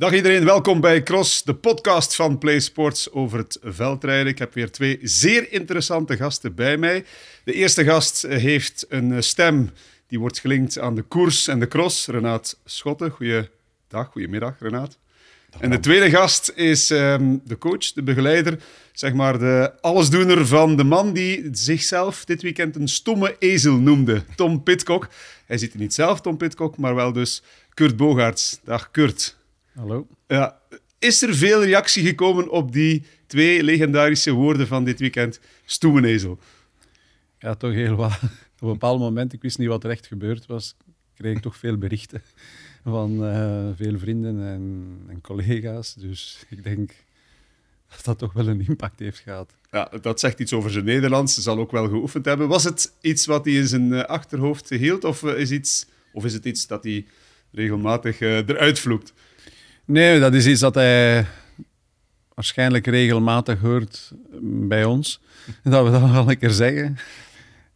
Dag iedereen, welkom bij Cross, de podcast van Play Sports over het veldrijden. Ik heb weer twee zeer interessante gasten bij mij. De eerste gast heeft een stem die wordt gelinkt aan de koers en de cross. Renaat Schotten, goeiedag, goedemiddag Renaat. En de tweede gast is ehm, de coach, de begeleider, zeg maar de allesdoener van de man die zichzelf dit weekend een stomme ezel noemde, Tom Pitcock. Hij ziet er niet zelf, Tom Pitcock, maar wel dus Kurt Bogaerts. Dag Kurt. Hallo. Ja, is er veel reactie gekomen op die twee legendarische woorden van dit weekend? Stoeme ezel. Ja, toch heel wat. Op een bepaald moment, ik wist niet wat er echt gebeurd was, kreeg ik toch veel berichten van uh, veel vrienden en, en, collega's. Dus ik denk dat dat toch wel een impact heeft gehad. Ja, dat zegt iets over zijn Nederlands. Ze zal ook wel geoefend hebben. Was het iets wat hij in zijn uh, achterhoofd hield, of, uh, is iets, of is het iets dat hij regelmatig eruit vloekt? Nee, dat is iets dat hij waarschijnlijk regelmatig hoort bij ons. Dat we dat wel een keer zeggen.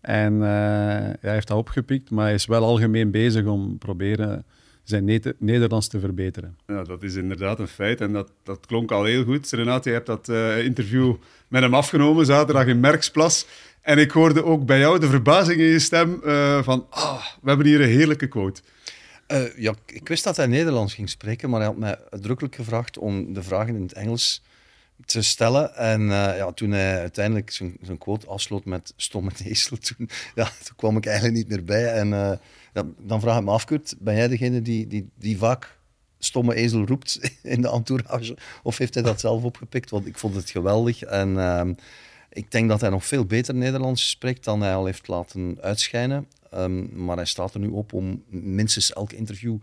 En hij heeft dat opgepikt, maar hij is wel algemeen bezig om proberen zijn Nederlands te verbeteren. Ja, dat is inderdaad een feit en dat, dat klonk al heel goed. Renate, je hebt dat uh, interview met hem afgenomen zaterdag in Merksplas. En ik hoorde ook bij jou de verbazing in je stem uh, van, ah, we hebben hier een heerlijke quote. Uh, ja, ik wist dat hij Nederlands ging spreken, maar hij had mij uitdrukkelijk gevraagd om de vragen in het Engels te stellen. En uh, ja, toen hij uiteindelijk zijn, quote afsloot met stomme ezel, toen, kwam ik eigenlijk niet meer bij. En ja, dan vraag ik me af, Kurt, ben jij degene die, die, die vaak stomme ezel roept in de entourage? Of heeft hij dat zelf opgepikt? Want ik vond het geweldig. En uh, ik denk dat hij nog veel beter Nederlands spreekt dan hij al heeft laten uitschijnen. Um, maar hij staat er nu op om minstens elk interview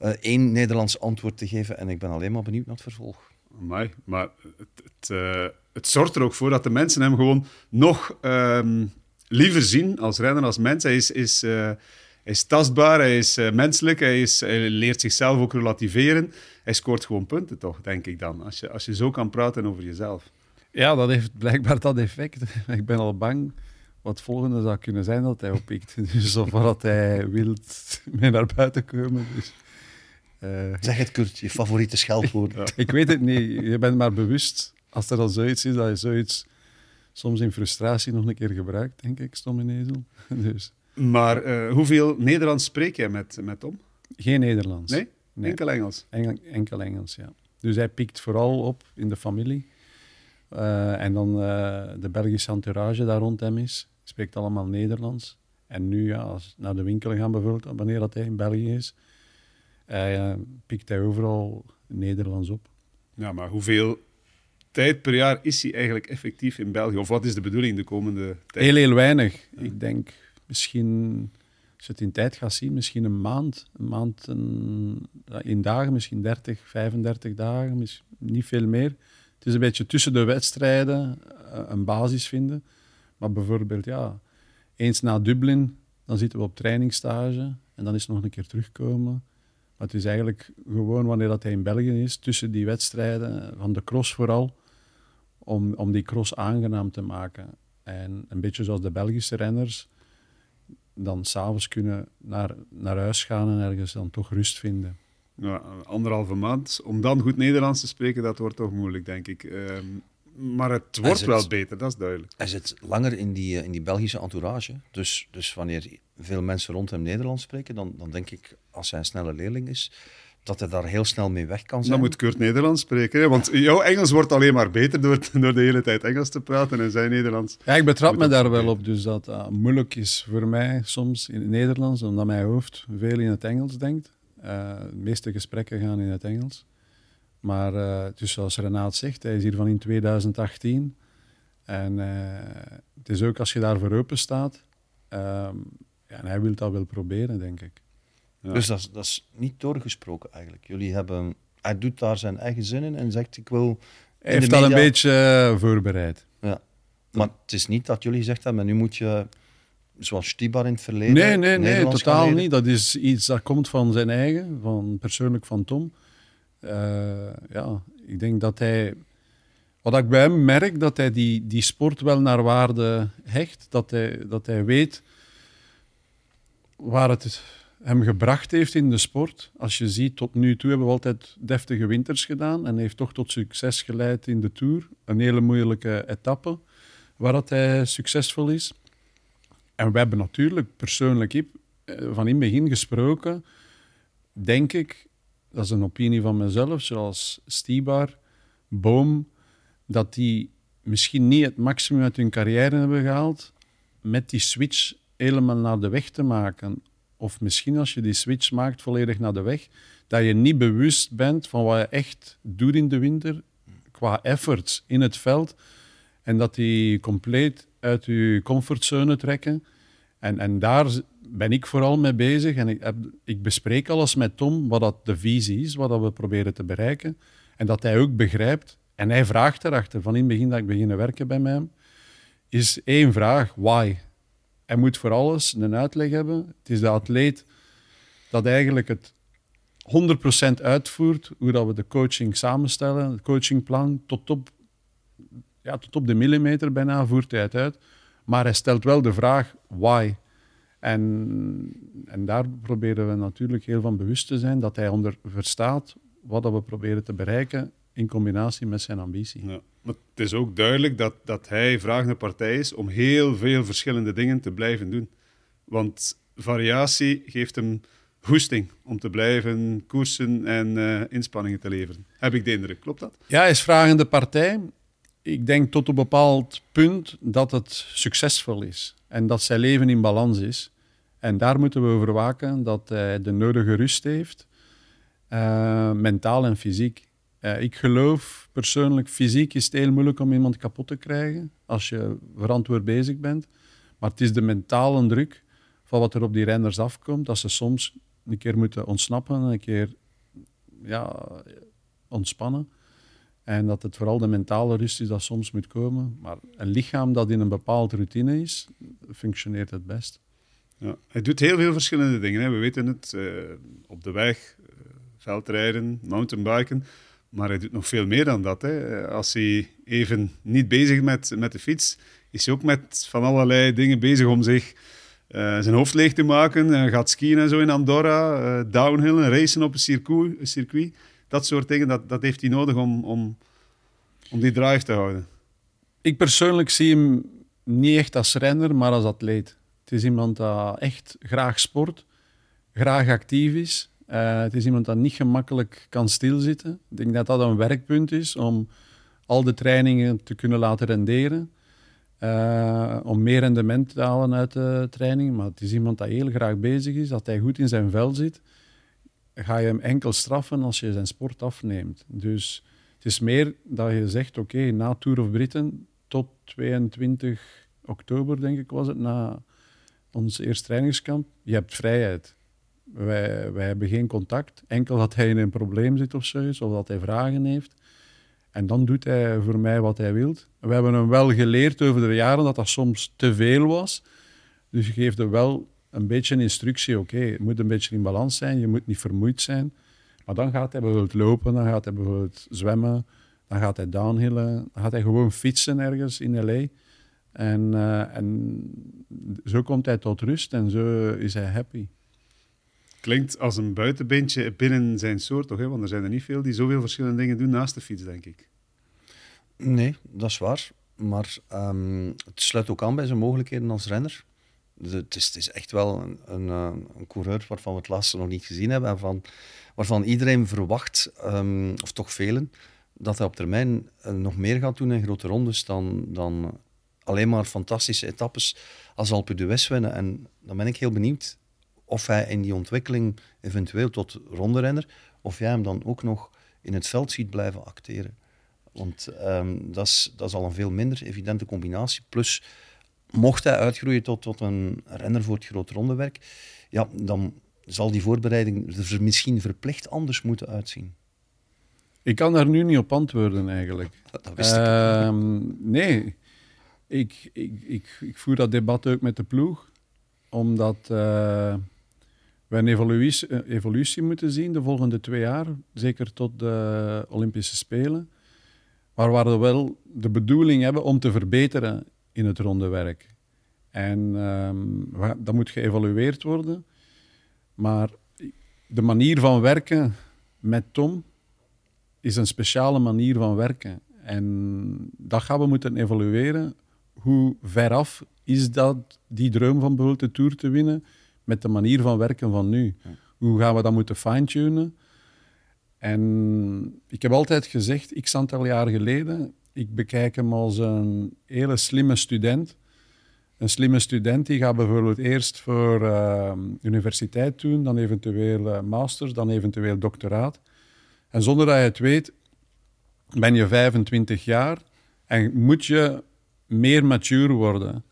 uh, één Nederlands antwoord te geven. En ik ben alleen maar benieuwd naar het vervolg. Amai, maar het, het, uh, het, zorgt er ook voor dat de mensen hem gewoon nog um, liever zien als renner, als mens. Hij is, is, uh, hij is tastbaar, hij is uh, menselijk, hij, is, hij leert zichzelf ook relativeren. Hij scoort gewoon punten, toch, denk ik dan, als je, als je zo kan praten over jezelf. Ja, dat heeft blijkbaar dat effect. ik ben al bang wat het volgende zou kunnen zijn dat hij oppikt. Dus of wat hij wil mee naar buiten komen. Dus. Uh, zeg het, Kurt, je favoriete scheldwoord. Ja. Ik weet het niet. Je bent maar bewust, als er al zoiets is, dat je zoiets soms in frustratie nog een keer gebruikt, denk ik, stom in ezel. Dus. Maar uh, hoeveel Nederlands spreek jij met, met Tom? Geen Nederlands. Nee? nee. Enkel Engels? Engel, enkel Engels, ja. Dus hij pikt vooral op in de familie. Uh, en dan uh, de Belgische entourage daar rond hem is, spreekt allemaal Nederlands. En nu, ja, als naar de winkel gaan bijvoorbeeld, wanneer dat hij in België is, uh, pikt hij overal Nederlands op. Ja, maar hoeveel tijd per jaar is hij eigenlijk effectief in België? Of wat is de bedoeling de komende tijd? Heel, heel weinig. Ja. Ik denk misschien, als je het in tijd gaat zien, misschien een maand. Een maand een, in dagen, misschien 30, 35 dagen, misschien niet veel meer. Het is een beetje tussen de wedstrijden uh, een basis vinden. Maar bijvoorbeeld, ja, eens na Dublin, dan zitten we op trainingsstage en dan is het nog een keer terugkomen. Maar het is eigenlijk gewoon wanneer dat hij in België is, tussen die wedstrijden, van de cross vooral, om, om die cross aangenaam te maken. En een beetje zoals de Belgische renners, dan s'avonds kunnen naar, naar huis gaan en ergens dan toch rust vinden. Ja, anderhalve maand. Om dan goed Nederlands te spreken, dat wordt toch moeilijk, denk ik. Um, maar het wordt zit, wel beter, dat is duidelijk. Hij zit langer in die, in die Belgische entourage. Dus, dus wanneer veel mensen rond hem Nederlands spreken, dan, dan denk ik, als hij een snelle leerling is, dat hij daar heel snel mee weg kan zijn. Dan moet Kurt Nederlands spreken, hè? want jouw Engels wordt alleen maar beter door, door de hele tijd Engels te praten en zijn Nederlands. Ja, ik betrap me daar wel op, dus dat uh, moeilijk is voor mij soms in het Nederlands, omdat mijn hoofd veel in het Engels denkt. Uh, de meeste gesprekken gaan in het Engels. Maar uh, dus zoals Renaat zegt, hij is hier van in 2018. En uh, het is ook als je daarvoor open staat. Um, ja, en hij wil dat wel proberen, denk ik. Ja. Dus dat is, dat is niet doorgesproken eigenlijk. Jullie hebben, hij doet daar zijn eigen zin in en zegt ik wil. Hij heeft dat een beetje uh, voorbereid. Ja. Maar het is niet dat jullie gezegd hebben, nu moet je zoals Stibar in het verleden. Nee, nee, nee, totaal niet. Dat is iets dat komt van zijn eigen, van persoonlijk van Tom. Uh, ja, ik denk dat hij. Wat ik bij hem merk, dat hij die, die sport wel naar waarde hecht. Dat hij, dat hij weet waar het hem gebracht heeft in de sport. Als je ziet, tot nu toe hebben we altijd deftige winters gedaan en heeft toch tot succes geleid in de Tour. Een hele moeilijke etappe waar dat hij succesvol is. En we hebben natuurlijk persoonlijk eh, van in het begin gesproken, denk ik, dat is een opinie van mezelf, zoals Stibar, Boom, dat die misschien niet het maximum uit hun carrière hebben gehaald met die switch helemaal naar de weg te maken. Of misschien als je die switch maakt volledig naar de weg, dat je niet bewust bent van wat je echt doet in de winter qua efforts in het veld. En dat die compleet uit je comfortzone trekken. En, en daar ben ik vooral mee bezig. En ik, heb, ik bespreek alles met Tom, wat dat de visie is, wat dat we proberen te bereiken. En dat hij ook begrijpt. En hij vraagt erachter, van in het begin dat ik beginnen werken bij mij, is één vraag, why? Hij moet voor alles een uitleg hebben. Het is de atleet dat eigenlijk het 100% uitvoert, hoe dat we de coaching samenstellen, het coachingplan, tot op, ja, tot op de millimeter bijna voert hij het uit. Maar hij stelt wel de vraag, why? En, en daar proberen we natuurlijk heel van bewust te zijn, dat hij onder verstaat wat dat we proberen te bereiken in combinatie met zijn ambitie. Ja. Maar het is ook duidelijk dat, dat hij vragende partij is om heel veel verschillende dingen te blijven doen. Want variatie geeft hem goesting om te blijven koersen en uh, inspanningen te leveren. Heb ik de indruk, klopt dat? Ja, hij is vragende partij. Ik denk tot een bepaald punt dat het succesvol is en dat zijn leven in balans is. En daar moeten we over waken dat hij de nodige rust heeft, uh, mentaal en fysiek. Uh, ik geloof persoonlijk, fysiek is het heel moeilijk om iemand kapot te krijgen als je verantwoord bezig bent. Maar het is de mentale druk van wat er op die renners afkomt, dat ze soms een keer moeten ontsnappen, een keer ja, ontspannen. En dat het vooral de mentale rust is dat soms moet komen. Maar een lichaam dat in een bepaalde routine is, functioneert het best. Ja, hij doet heel veel verschillende dingen. Hè. We weten het, uh, op de weg, uh, veldrijden, mountainbiken. Maar hij doet nog veel meer dan dat. Hè. Als hij even niet bezig is met, met de fiets, is hij ook met van allerlei dingen bezig om zich uh, zijn hoofd leeg te maken. Hij gaat skiën en zo in Andorra, uh, downhill, racen op een circuit, een circuit. Dat soort dingen, dat, dat heeft hij nodig om, om, om die drive te houden. Ik persoonlijk zie hem niet echt als renner, maar als atleet. Het is iemand dat echt graag sport, graag actief is uh, het is iemand dat niet gemakkelijk kan stilzitten. Ik denk dat dat een werkpunt is om al de trainingen te kunnen laten renderen. Uh, om meer rendement te halen uit de training. Maar het is iemand dat heel graag bezig is, dat hij goed in zijn vel zit. Ga je hem enkel straffen als je zijn sport afneemt. Dus het is meer dat je zegt, oké, na Tour of Britain tot 22 oktober, denk ik was het, na ons eerste trainingskamp, je hebt vrijheid. Wij, wij hebben geen contact. Enkel dat hij in een probleem zit of zo, of dat hij vragen heeft. En dan doet hij voor mij wat hij wil. We hebben hem wel geleerd over de jaren dat dat soms te veel was. Dus je geeft hem wel een beetje een instructie. Oké, okay, het moet een beetje in balans zijn, je moet niet vermoeid zijn. Maar dan gaat hij bijvoorbeeld lopen, dan gaat hij bijvoorbeeld zwemmen, dan gaat hij downhillen, dan gaat hij gewoon fietsen ergens in L.A. En, uh, en zo komt hij tot rust en zo is hij happy. Klinkt als een buitenbeentje binnen zijn soort, toch? Hè? Want er zijn er niet veel die zoveel verschillende dingen doen naast de fiets, denk ik. Nee, dat is waar. Maar um, het sluit ook aan bij zijn mogelijkheden als renner. Dus het, is, echt wel een, een, eh, een, coureur waarvan we het laatste nog niet gezien hebben. En van, waarvan iedereen verwacht, um, of toch velen, dat hij op termijn uh, nog meer gaat doen in grote rondes dan, dan alleen maar fantastische etappes als Alpe d'Huez winnen. En dan ben ik heel benieuwd of hij in die ontwikkeling eventueel tot ronderenner, of jij hem dan ook nog in het veld ziet blijven acteren. Want um, dat, is, dat is al een veel minder evidente combinatie. Plus, mocht hij uitgroeien tot, tot een renner voor het grote rondewerk, ja, dan zal die voorbereiding er misschien verplicht anders moeten uitzien. Ik kan daar nu niet op antwoorden eigenlijk. Dat wist ik. Uh, nee, ik, ik, ik, ik voer dat debat ook met de ploeg, omdat uh, we een evolutie, eh, evolutie moeten zien de volgende twee jaar, zeker tot de Olympische Spelen. Maar waar we wel de bedoeling hebben om te verbeteren in het ronde werk. En um, dat moet geëvalueerd worden. Maar de manier van werken met Tom is een speciale manier van werken. En dat gaan we moeten evalueren. Hoe veraf is dat, die droom van bijvoorbeeld de Tour te winnen, met de manier van werken van nu? Hoe gaan we dat moeten fine-tunen? En ik heb altijd gezegd, x aantal jaar geleden, ik bekijk hem als een hele slimme student. Een slimme student die gaat bijvoorbeeld eerst voor uh, universiteit doen, dan eventueel uh, masters, dan eventueel doctoraat. En zonder dat je het weet, ben je 25 jaar en moet je meer mature worden.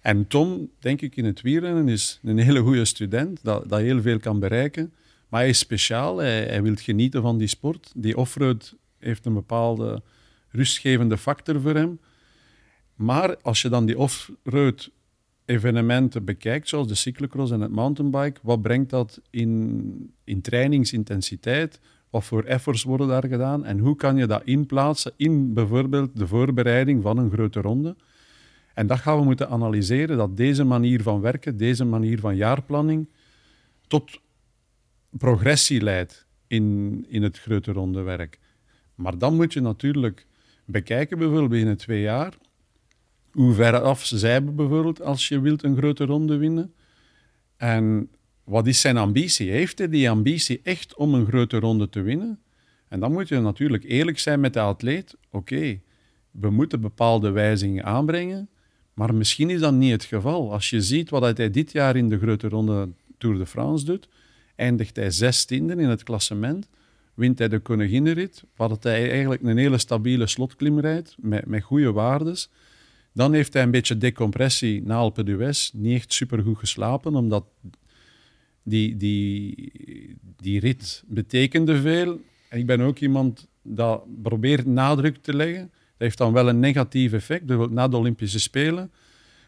En Tom, denk ik in het wielrennen, is een hele goede student, dat, dat heel veel kan bereiken. Maar hij is speciaal, hij, hij wil genieten van die sport. Die offroad heeft een bepaalde rustgevende factor voor hem. Maar als je dan die off-road evenementen bekijkt, zoals de cyclocross en het mountainbike, wat brengt dat in, in trainingsintensiteit? Wat voor efforts worden daar gedaan? En hoe kan je dat inplaatsen in bijvoorbeeld de voorbereiding van een grote ronde? En dat gaan we moeten analyseren, dat deze manier van werken, deze manier van jaarplanning, tot progressie leidt in, in het grote ronde werk. Maar dan moet je natuurlijk bekijken, bijvoorbeeld binnen twee jaar, hoe ver af zij bijvoorbeeld als je wilt een grote ronde winnen. En wat is zijn ambitie? Heeft hij die ambitie echt om een grote ronde te winnen? En dan moet je natuurlijk eerlijk zijn met de atleet. Oké, we moeten bepaalde wijzigingen aanbrengen, maar misschien is dat niet het geval. Als je ziet wat hij dit jaar in de grote ronde Tour de France doet, eindigt hij zestiende in het klassement, wint hij de koninginnenrit, wat hij eigenlijk een hele stabiele slotklim rijdt, met, met goede waardes. Dan heeft hij een beetje decompressie na Alpe d'Huez, niet echt supergoed geslapen, omdat die, die, die rit betekende veel. En ik ben ook iemand dat probeert nadruk te leggen. Dat heeft dan wel een negatief effect, na de Olympische Spelen.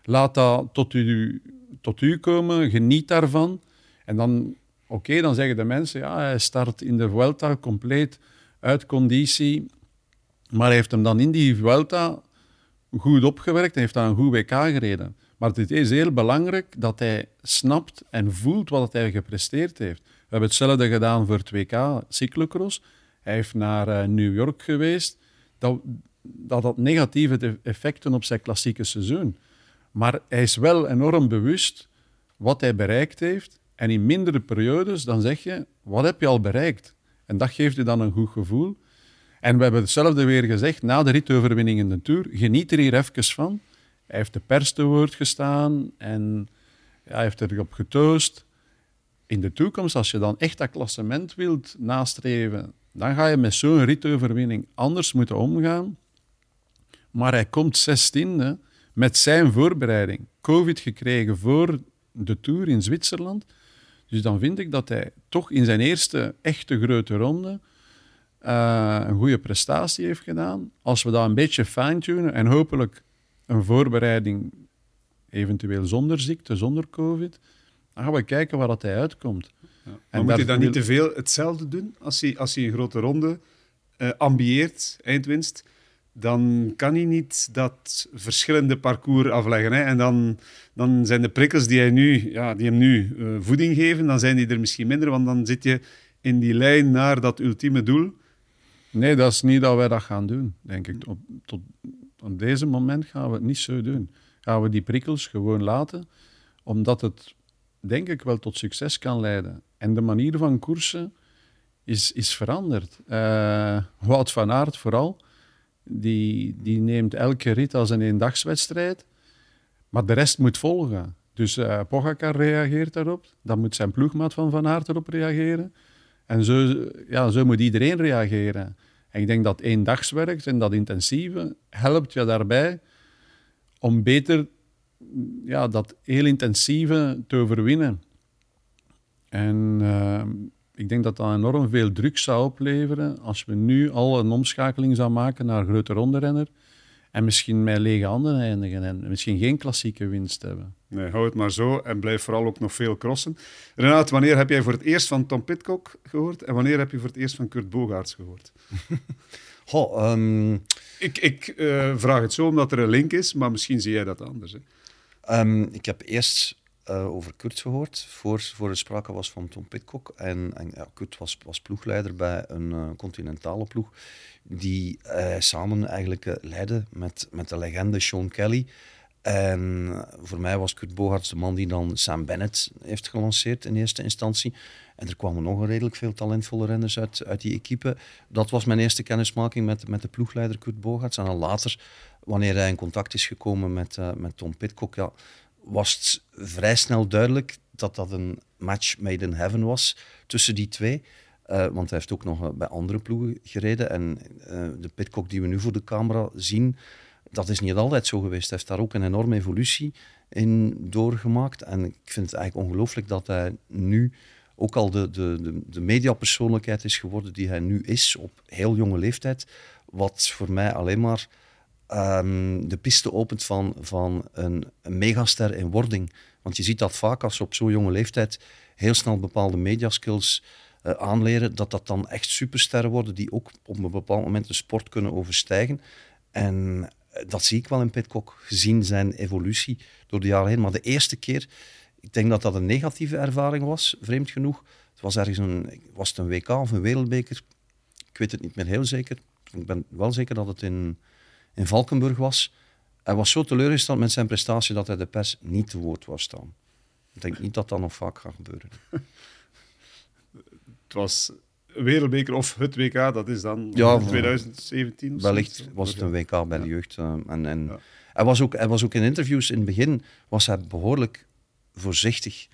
Laat dat tot u, tot u komen, geniet daarvan. En dan, oké, dan zeggen de mensen, ja, hij start in de Vuelta compleet uit conditie. Maar hij heeft hem dan in die Vuelta goed opgewerkt en heeft dan een goed WK gereden. Maar het is heel belangrijk dat hij snapt en voelt wat hij gepresteerd heeft. We hebben hetzelfde gedaan voor het WK cyclocross. Hij heeft naar uh, New York geweest. Dat, dat had negatieve effecten op zijn klassieke seizoen. Maar hij is wel enorm bewust wat hij bereikt heeft. En in mindere periodes dan zeg je, wat heb je al bereikt? En dat geeft je dan een goed gevoel. En we hebben hetzelfde weer gezegd na de ritoverwinning in de Tour. Geniet er hier even van. Hij heeft de pers te woord gestaan en hij heeft erop getoost. In de toekomst, als je dan echt dat klassement wilt nastreven, dan ga je met zo'n ritoverwinning anders moeten omgaan. Maar hij komt zestiende met zijn voorbereiding. Covid gekregen voor de Tour in Zwitserland. Dus dan vind ik dat hij toch in zijn eerste echte grote ronde uh, een goede prestatie heeft gedaan. Als we dat een beetje fine-tunen en hopelijk een voorbereiding, eventueel zonder ziekte, zonder COVID, dan gaan we kijken waar dat hij uitkomt. Ja. Maar moet hij dan niet te veel hetzelfde doen als hij, als hij een grote ronde uh, ambieert, eindwinst? Dan kan hij niet dat verschillende parcours afleggen. Hè? En dan, dan zijn de prikkels die, hij nu, ja, die hem nu uh, voeding geven, dan zijn die er misschien minder, want dan zit je in die lijn naar dat ultieme doel. Nee, dat is niet dat wij dat gaan doen, denk ik. Op, tot, op deze moment gaan we het niet zo doen. Gaan we die prikkels gewoon laten, omdat het, denk ik, wel tot succes kan leiden. En de manier van koersen is, is veranderd. Uh, Wout van Aert vooral, die, die neemt elke rit als een eendagswedstrijd, maar de rest moet volgen. Dus uh, Pogacar reageert daarop, dan moet zijn ploegmaat van Van Aert erop reageren. En zo, ja, zo moet iedereen reageren. En ik denk dat eendagswerk en dat intensieve helpt je daarbij om beter ja, dat heel intensieve te overwinnen. En uh, ik denk dat dat enorm veel druk zou opleveren als we nu al een omschakeling zouden maken naar grote ronderenner en misschien met lege handen eindigen en misschien geen klassieke winst hebben. Nee, hou het maar zo en blijf vooral ook nog veel crossen. Renat, wanneer heb jij voor het eerst van Tom Pitcock gehoord en wanneer heb je voor het eerst van Kurt Bogaerts gehoord? Goh, um... Ik, ik uh, vraag het zo omdat er een link is, maar misschien zie jij dat anders. Hè? Um, ik heb eerst uh, over Kurt gehoord, voor, voor er sprake was van Tom Pitcock. En, en ja, Kurt was, was ploegleider bij een uh, continentale ploeg, die uh, samen eigenlijk leidde met, met de legende Sean Kelly. En voor mij was Kurt Bogarts de man die dan Sam Bennett heeft gelanceerd in eerste instantie. En er kwamen nog redelijk veel talentvolle renners uit, uit die equipe. Dat was mijn eerste kennismaking met, met de ploegleider Kurt Bogarts. En dan later, wanneer hij in contact is gekomen met, met Tom Pitcock, ja, was het vrij snel duidelijk dat dat een match made in heaven was tussen die twee. Uh, want hij heeft ook nog bij andere ploegen gereden. En uh, de Pitcock die we nu voor de camera zien, dat is niet altijd zo geweest. Hij heeft daar ook een enorme evolutie in doorgemaakt. En ik vind het eigenlijk ongelooflijk dat hij nu ook al de, de, de, de mediapersoonlijkheid is geworden die hij nu is op heel jonge leeftijd. Wat voor mij alleen maar um, de piste opent van, van een, megaster in wording. Want je ziet dat vaak als ze op zo'n jonge leeftijd heel snel bepaalde mediaskills uh, aanleren, dat dat dan echt supersterren worden die ook op een bepaald moment de sport kunnen overstijgen. En dat zie ik wel in Pitcock, gezien zijn evolutie door de jaren heen. Maar de eerste keer, ik denk dat dat een negatieve ervaring was, vreemd genoeg. Het was ergens een, was het een WK of een wereldbeker? Ik weet het niet meer heel zeker. Ik ben wel zeker dat het in, in Valkenburg was. Hij was zo teleurgesteld met zijn prestatie dat hij de pers niet te woord was staan. Ik denk niet dat dat nog vaak gaat gebeuren. Het was wereldbeker of het WK, dat is dan ja, 2017? Wellicht was het een WK bij de jeugd. Uh, en, en ja. hij, was ook, hij was ook in interviews in het begin was hij behoorlijk voorzichtig.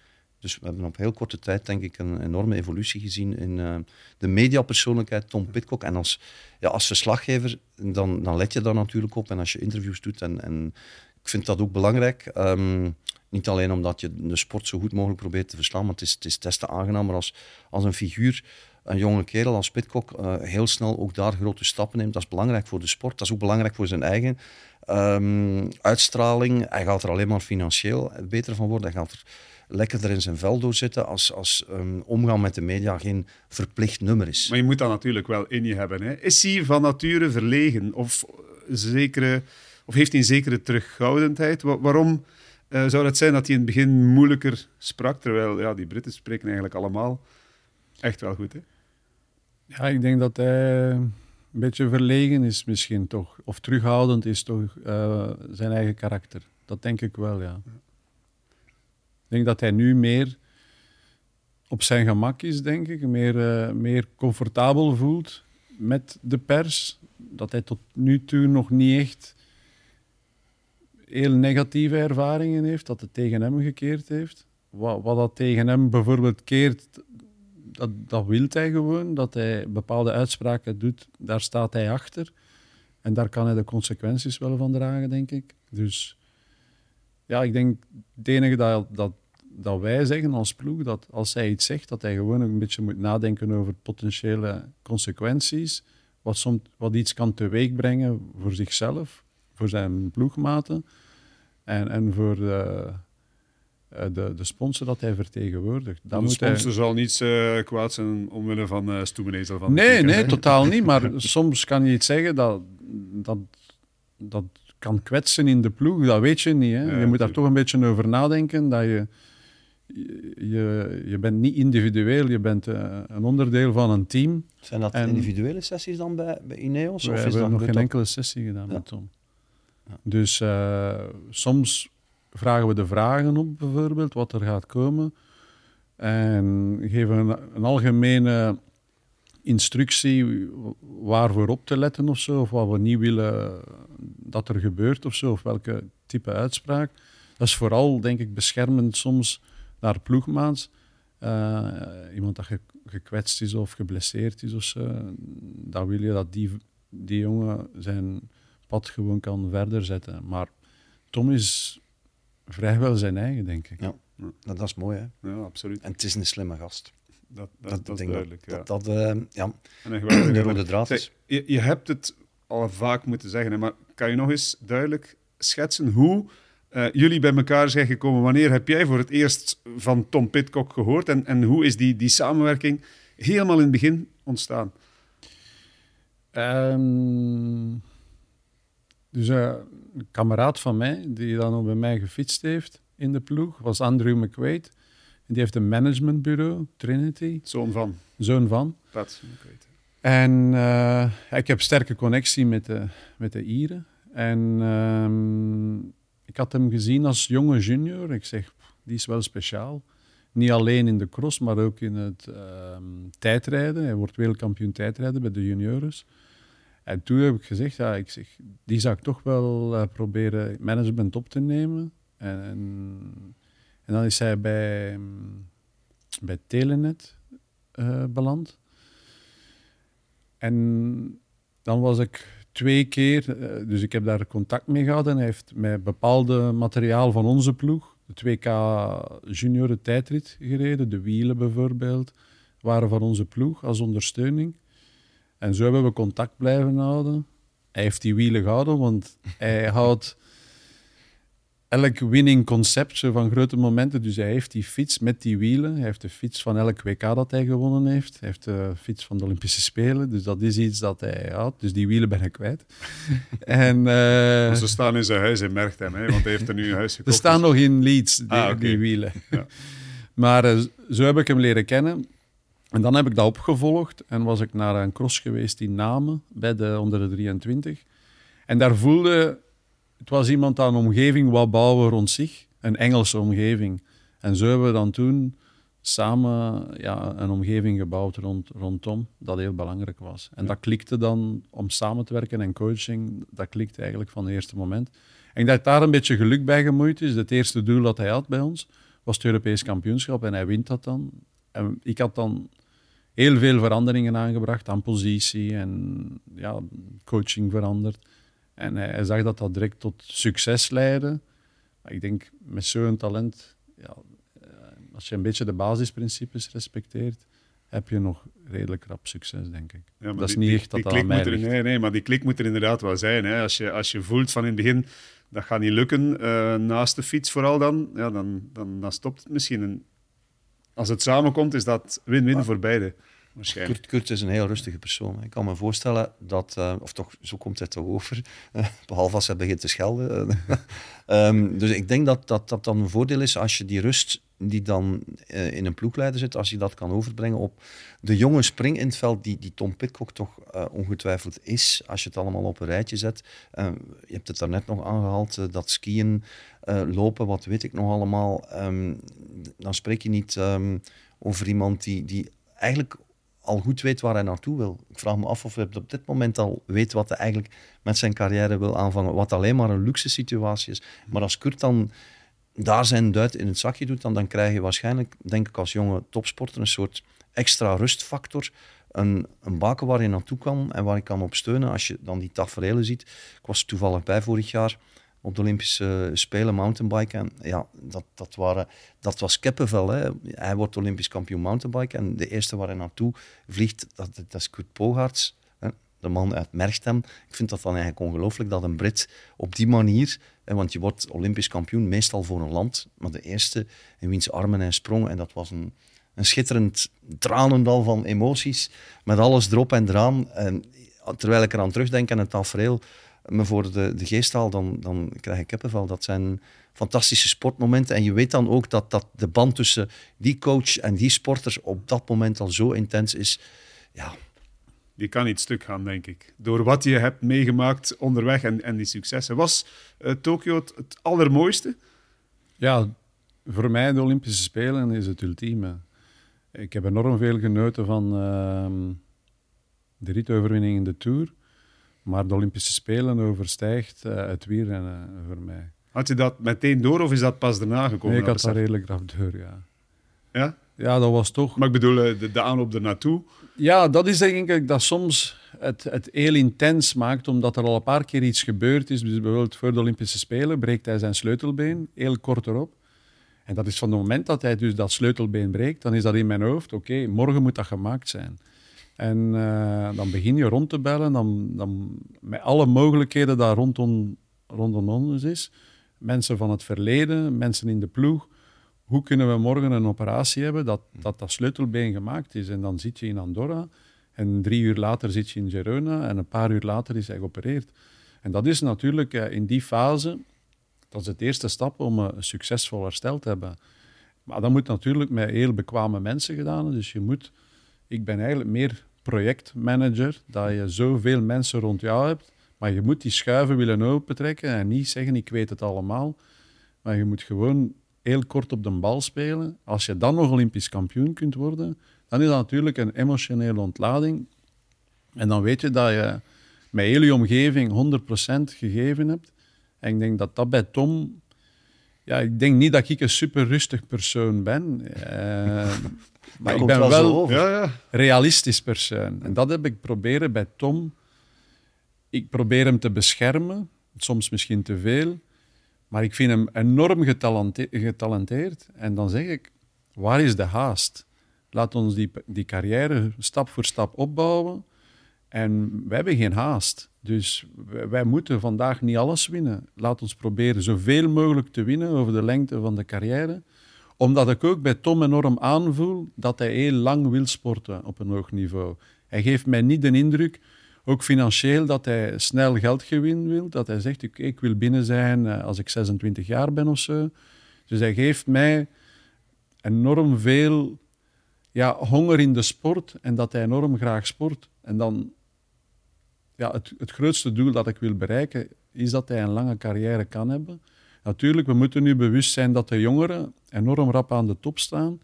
Dus we hebben op heel korte tijd, denk ik, een enorme evolutie gezien in uh, de mediapersoonlijkheid Tom Pitcock. En als, ja, als verslaggever, dan, dan let je daar natuurlijk op. En als je interviews doet, en, en ik vind dat ook belangrijk. Um, niet alleen omdat je de sport zo goed mogelijk probeert te verslaan, maar het is, het is des te aangenamer als, als een figuur een jonge kerel als Pitcock uh, heel snel ook daar grote stappen neemt. Dat is belangrijk voor de sport, dat is ook belangrijk voor zijn eigen um, uitstraling. Hij gaat er alleen maar financieel beter van worden. Hij gaat er lekkerder in zijn vel doorzitten als, als um, omgaan met de media geen verplicht nummer is. Maar je moet dat natuurlijk wel in je hebben. Hè? Is hij van nature verlegen of, zekere, of heeft hij een zekere terughoudendheid? waarom uh, zou het zijn dat hij in het begin moeilijker sprak, terwijl ja, die Britten spreken eigenlijk allemaal echt wel goed? Hè? Ja, ik denk dat hij een beetje verlegen is misschien toch. Of terughoudend is toch uh, zijn eigen karakter. Dat denk ik wel, ja. Denk dat hij nu meer op zijn gemak is, denk ik. Meer, uh, meer comfortabel voelt met de pers. Dat hij tot nu toe nog niet echt heel negatieve ervaringen heeft. Dat het tegen hem gekeerd heeft. Wat, wat dat tegen hem bijvoorbeeld keert, dat, dat wil hij gewoon. Dat hij bepaalde uitspraken doet, daar staat hij achter. En daar kan hij de consequenties wel van dragen, denk ik. Dus ja, ik denk het enige dat, dat, dat wij zeggen als ploeg, dat als hij iets zegt, dat hij gewoon een beetje moet nadenken over potentiële consequenties. Wat, soms, wat iets kan teweegbrengen voor zichzelf, voor zijn ploegmaten en, en voor de, eh, de, de sponsor dat hij vertegenwoordigt. Dan de sponsor zal niet uh, kwaad zijn omwille van uh, Stoemenezel van Nee, nee, totaal niet. Maar soms kan je iets zeggen dat, dat, dat kan kwetsen in de ploeg. Dat weet je niet. Hè? je moet daar toch een beetje over nadenken. Dat je, je, je bent niet individueel, je bent uh, een onderdeel van een team. Zijn dat en individuele sessies dan bij, bij Ineos? We of hebben nog geen enkele sessie gedaan ja. met Tom. Ja. Dus uh, soms vragen we de vragen op, bijvoorbeeld, wat er gaat komen. En geven een, een algemene instructie waarvoor op te letten of zo, of wat we niet willen dat er gebeurt of zo, of welke type uitspraak. Dat is vooral, denk ik, beschermend soms naar ploegmaats. Uh, iemand dat gekwetst is of geblesseerd is of zo, dan wil je dat die, die jongen zijn pad gewoon kan verder zetten. Maar Tom is vrijwel zijn eigen, denk ik. Ja, dat, is mooi, hè? Ja, absoluut. En het is een slimme gast. Dat, dat, dat is duidelijk, dat, ja. Dat, uh, ja, en de rode draad is. Je, je hebt het al vaak moeten zeggen, maar kan je nog eens duidelijk schetsen hoe uh, jullie bij elkaar zijn gekomen? Wanneer heb jij voor het eerst van Tom Pitcock gehoord? En, en hoe is die, die samenwerking helemaal in het begin ontstaan? Um, dus uh, een kameraad van mij, die dan ook bij mij gefietst heeft, in de ploeg, was Andrew McQuaid. Die heeft een managementbureau, Trinity, Zoon van zoon van. Pat. het. En eh, ik heb sterke connectie met de, met de Ieren. En ehm, ik had hem gezien als jonge junior. Ik zeg, "Pff, die is wel speciaal. Niet alleen in de cross, maar ook in het ehm, tijdrijden. Hij wordt wereldkampioen tijdrijden bij de juniors. En toen heb ik gezegd, ja, ik zeg, die zou ik toch wel eh, proberen management op te nemen. En, en, dan is hij bij, mm, bij Telenet eh, beland. En dan was ik twee keer, eh, dus ik heb daar contact mee gehad en hij heeft met bepaalde materiaal van onze ploeg, de 2K junioren tijdrit gereden, de wielen bijvoorbeeld, waren van onze ploeg als ondersteuning. En zo hebben we contact blijven houden. Hij heeft die wielen gehouden, want hij houdt elk winning concept van grote momenten. Dus hij heeft die fiets met die wielen. Hij heeft de fiets van elk WK dat hij gewonnen heeft. Hij heeft de fiets van de Olympische Spelen. Dus dat is iets dat hij houdt. Dus die wielen ben ik kwijt. en, eh, Ze staan in zijn huis in Merchtem, hè, want hij heeft er nu een huis gekocht. staan nog in Leeds, die, Ah, die wielen. Ja. maar eh, zo heb ik hem leren kennen. En dan heb ik dat opgevolgd en was ik naar een cross geweest in Namen, bij de onder de 23. En daar voelde, het was iemand aan een omgeving wat bouwen rond zich, een Engelse omgeving. En zo hebben we dan toen samen ja, een omgeving gebouwd rond, rondom, dat heel belangrijk was. En dat klikte dan om samen te werken en coaching, dat klikte eigenlijk van het eerste moment. En ik denk dat daar een beetje geluk bij gemoeid is. Het eerste doel dat hij had bij ons was het Europees kampioenschap en hij wint dat dan. En ik had dan heel veel veranderingen aangebracht aan positie en ja, coaching veranderd. En hij, hij zag dat dat direct tot succes leidde. Maar ik denk, met zo'n talent, ja, eh, als je een beetje de basisprincipes respecteert, heb je nog redelijk rap succes, denk ik. Ja, maar dat is die- niet die- echt dat dat aan mij moet er, nee, nee, maar die klik moet er inderdaad wel zijn. Hè. Als, je, als je voelt van in het begin, dat gaat niet lukken, eh, naast de fiets vooral dan, ja, dan, dan, dan stopt het misschien. En als het samenkomt, is dat win-win voor beide, Kurt, Kurt is een heel rustige persoon. Ik kan me voorstellen dat, eh, of toch, zo komt het toch over, eh, behalve als hij begint te schelden. Ehm, dus ik denk dat, dat dat dan een voordeel is als je die rust die dan eh, in een ploegleider zit, als je dat kan overbrengen op de jonge spring in het veld die, die Tom Pitcock toch eh, ongetwijfeld is, als je het allemaal op een rijtje zet. Eh, je hebt het daarnet nog aangehaald, eh, dat skiën, eh, lopen, wat weet ik nog allemaal. Ehm, dan spreek je niet ehm, over iemand die, die eigenlijk al goed weet waar hij naartoe wil. Ik vraag me af of hij op dit moment al weet wat hij eigenlijk met zijn carrière wil aanvangen. Wat alleen maar een luxe situatie is. Maar als Kurt dan daar zijn duit in het zakje doet, dan, dan krijg je waarschijnlijk, denk ik als jonge topsporter, een soort extra rustfactor. Een, een baken waar je naartoe kan en waar je kan op steunen. Als je dan die tafereelen ziet. Ik was toevallig bij vorig jaar op de Olympische Spelen mountainbiken. En ja, dat, dat, waren, dat was kippenvel. Hè. Hij wordt Olympisch kampioen mountainbiken. En de eerste waar hij naartoe vliegt, dat, dat is Kurt Pogaerts. hè, De man uit Merchtem. Ik vind dat dan eigenlijk ongelooflijk dat een Brit op die manier... Hè, want je wordt Olympisch kampioen meestal voor een land. Maar de eerste in wiens armen hij sprong. En dat was een, een schitterend tranendal van emoties. Met alles erop en eraan. En terwijl ik eraan terugdenk aan het tafereel me voor de, de geest haal, dan, dan krijg ik kippenvel. Dat zijn fantastische sportmomenten. En je weet dan ook dat, dat de band tussen die coach en die sporter op dat moment al zo intens is. Ja, Die kan niet stuk gaan, denk ik. Door wat je hebt meegemaakt onderweg en, en die successen. Was eh, Tokio het, het allermooiste? Ja, voor mij de Olympische Spelen is het ultieme. Ik heb enorm veel genoten van ehm, de ritoverwinning in de Tour. Maar de Olympische Spelen overstijgt eh, het wielrennen voor mij. Had je dat meteen door of is dat pas daarna gekomen? Nee, ik dat had besef? redelijk rap door, ja. Ja? Ja, dat was toch... Maar ik bedoel, eh, de, de aanloop ernaartoe. Ja, dat is denk ik dat soms het, het heel intens maakt, omdat er al een paar keer iets gebeurd is. Dus bijvoorbeeld voor de Olympische Spelen breekt hij zijn sleutelbeen, heel kort erop. En dat is van het moment dat hij dus dat sleutelbeen breekt, dan is dat in mijn hoofd, oké, morgen moet dat gemaakt zijn. En eh, dan begin je rond te bellen, dan, dan, met alle mogelijkheden daar rondom, rondom ons is. Mensen van het verleden, mensen in de ploeg. Hoe kunnen we morgen een operatie hebben dat dat, dat sleutelbeen gemaakt is? En dan zit je in Andorra en drie uur later zit je in Girona en een paar uur later is hij geopereerd. En dat is natuurlijk eh, in die fase, dat is het eerste stap om een succesvol herstel te hebben. Maar dat moet natuurlijk met heel bekwame mensen gedaan. Dus je moet, ik ben eigenlijk meer projectmanager, dat je zoveel mensen rond jou hebt, maar je moet die schuiven willen opentrekken en niet zeggen ik weet het allemaal. Maar je moet gewoon heel kort op de bal spelen. Als je dan nog Olympisch kampioen kunt worden, dan is dat natuurlijk een emotionele ontlading. En dan weet je dat je met heel je omgeving 100% gegeven hebt. En ik denk dat dat bij Tom... Ja, ik denk niet dat ik een super rustig persoon ben. Uh, maar ik ben wel, wel ja, ja. realistisch persoon. En dat heb ik proberen bij Tom. Ik probeer hem te beschermen, soms misschien te veel. Maar ik vind hem enorm getalenteerd. En dan zeg ik, waar is de haast? Laat ons die, die carrière stap voor stap opbouwen. En wij hebben geen haast. Dus wij, moeten vandaag niet alles winnen. Laat ons proberen zoveel mogelijk te winnen over de lengte van de carrière. Omdat ik ook bij Tom enorm aanvoel dat hij heel lang wil sporten op een hoog niveau. Hij geeft mij niet de indruk, ook financieel, dat hij snel geld gewinnen wil. Dat hij zegt, ik, ik wil binnen zijn eh, als ik 26 jaar ben of zo. Dus hij geeft mij enorm veel ja, honger in de sport en dat hij enorm graag sport. En dan ja, het, het grootste doel dat ik wil bereiken is dat hij een lange carrière kan hebben. Natuurlijk, we moeten nu bewust zijn dat de jongeren enorm rap aan de top staan.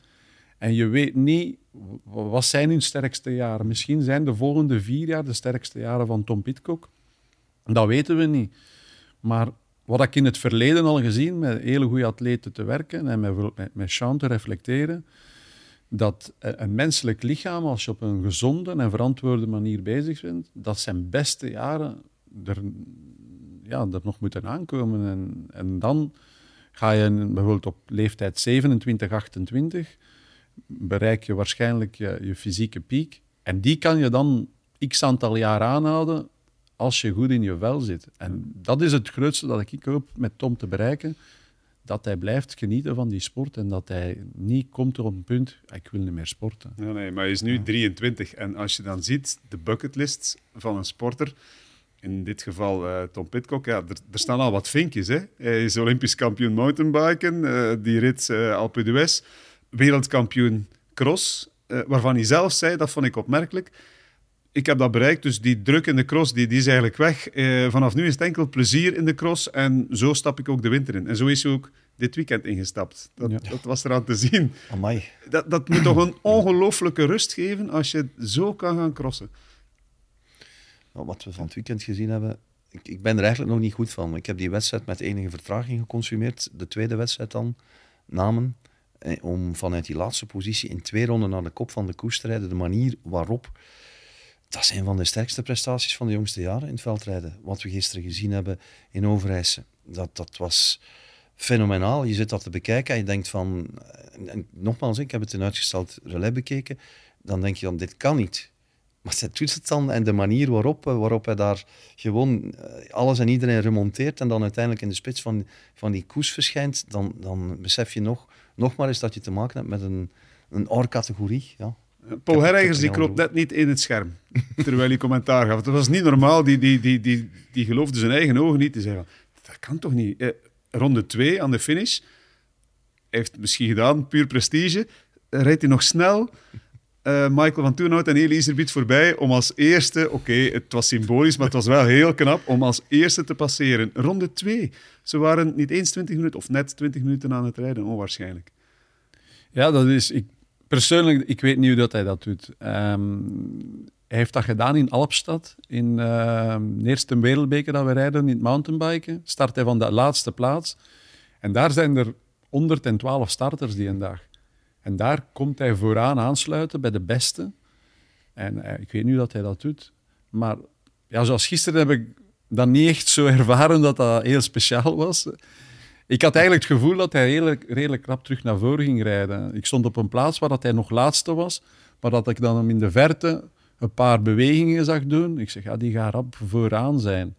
En je weet niet, wat zijn hun sterkste jaren? Misschien zijn de volgende vier jaar de sterkste jaren van Tom Pitcock. Dat weten we niet. Maar wat ik in het verleden al gezien, met hele goede atleten te werken en met, met, met Sean te reflecteren, dat een menselijk lichaam, als je op een gezonde en verantwoorde manier bezig bent, dat zijn beste jaren er, ja, er nog moeten aankomen. En, en dan ga je bijvoorbeeld op leeftijd 27, 28, bereik je waarschijnlijk je, je fysieke piek. En die kan je dan x aantal jaar aanhouden als je goed in je vel zit. En dat is het grootste dat ik hoop met Tom te bereiken dat hij blijft genieten van die sport en dat hij niet komt op een punt, ah, ik wil niet meer sporten. Nee, nee maar hij is nu 23 en als je dan ziet de bucketlist van een sporter, in dit geval uh, Tom Pitcock, ja, er, er, staan al wat vinkjes. Hè? Hij is Olympisch kampioen mountainbiken, uh, die rit uh, Alpe d'Huez, wereldkampioen cross, waarvan hij zelf zei, dat vond ik opmerkelijk, ik heb dat bereikt, dus die druk in de cross die, die is eigenlijk weg. Eh, vanaf nu is het enkel plezier in de cross en zo stap ik ook de winter in. En zo is hij ook dit weekend ingestapt. Dat, dat was eraan te zien. Amai. Dat, dat moet toch een ongelooflijke rust geven als je zo kan gaan crossen. Wat we van het weekend gezien hebben, ik, ik, ben er eigenlijk nog niet goed van. Ik heb die wedstrijd met enige vertraging geconsumeerd. De tweede wedstrijd dan, namen. Eh, om vanuit die laatste positie in twee ronden naar de kop van de koers te rijden. De manier waarop dat is een van de sterkste prestaties van de jongste jaren in het veldrijden. Wat we gisteren gezien hebben in Overijse. Dat, dat was fenomenaal. Je zit dat te bekijken en je denkt van... En, nogmaals, ik heb het in uitgesteld relais bekeken. Dan denk je dan, dit kan niet. Maar zij doet het dan en de manier waarop, eh, waarop hij daar gewoon eh, alles en iedereen remonteert en dan uiteindelijk in de spits van, van die koers verschijnt, dan, dan besef je nog, nog maar eens dat je te maken hebt met een, een or-categorie. Ja. Paul Herreigers die klopt net niet in het scherm, terwijl hij commentaar gaf. Dat was niet normaal, die, die, die, die, die geloofde zijn eigen ogen niet. te zeggen, dat kan toch niet? Eh, ronde 2 aan de finish, heeft misschien gedaan, puur prestige. Rijdt hij nog snel uh, Michael van Toenhout en Elise biedt voorbij om als eerste, oké, het was symbolisch, maar het was wel heel knap, om als eerste te passeren. Ronde 2. Ze waren niet eens 20 minuten, of net 20 minuten aan het rijden, onwaarschijnlijk. Ja, dat is... Ik Persoonlijk, ik weet niet hoe dat hij dat doet. Ehm, hij heeft dat gedaan in Alpstad, in uh, de eerste wereldbeker dat we rijden, in het mountainbiken. Start hij van de laatste plaats. En daar zijn er 112 starters die een dag. En daar komt hij vooraan aansluiten bij de beste. En eh, ik weet hoe dat hij dat doet. Maar ja, zoals gisteren heb ik dat niet echt zo ervaren dat dat heel speciaal was. Ik had eigenlijk het gevoel dat hij redelijk, redelijk krap terug naar voren ging rijden. Ik stond op een plaats waar dat hij nog laatste was, maar dat ik dan hem in de verte een paar bewegingen zag doen. Ik zeg, ja, die gaat rap vooraan zijn.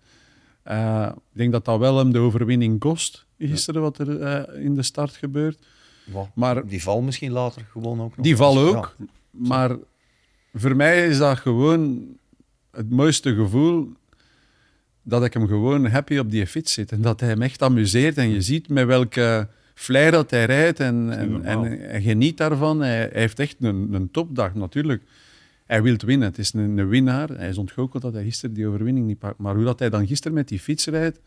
Uh, ik denk dat dat wel hem de overwinning kost, gisteren, wat er uh, in de start gebeurt. Maar, die val misschien later gewoon ook nog. Die val ook, ja. maar voor mij is dat gewoon het mooiste gevoel dat ik hem gewoon happy op die fiets zit. En dat hij hem echt amuseert. En je ziet met welke flair dat hij rijdt. En, en, en, geniet daarvan. Hij, hij heeft echt een, een topdag, natuurlijk. Hij wil winnen. Het is een, een winnaar. Hij is ontgoocheld dat hij gisteren die overwinning niet pakt. Maar hoe dat hij dan gisteren met die fiets rijdt,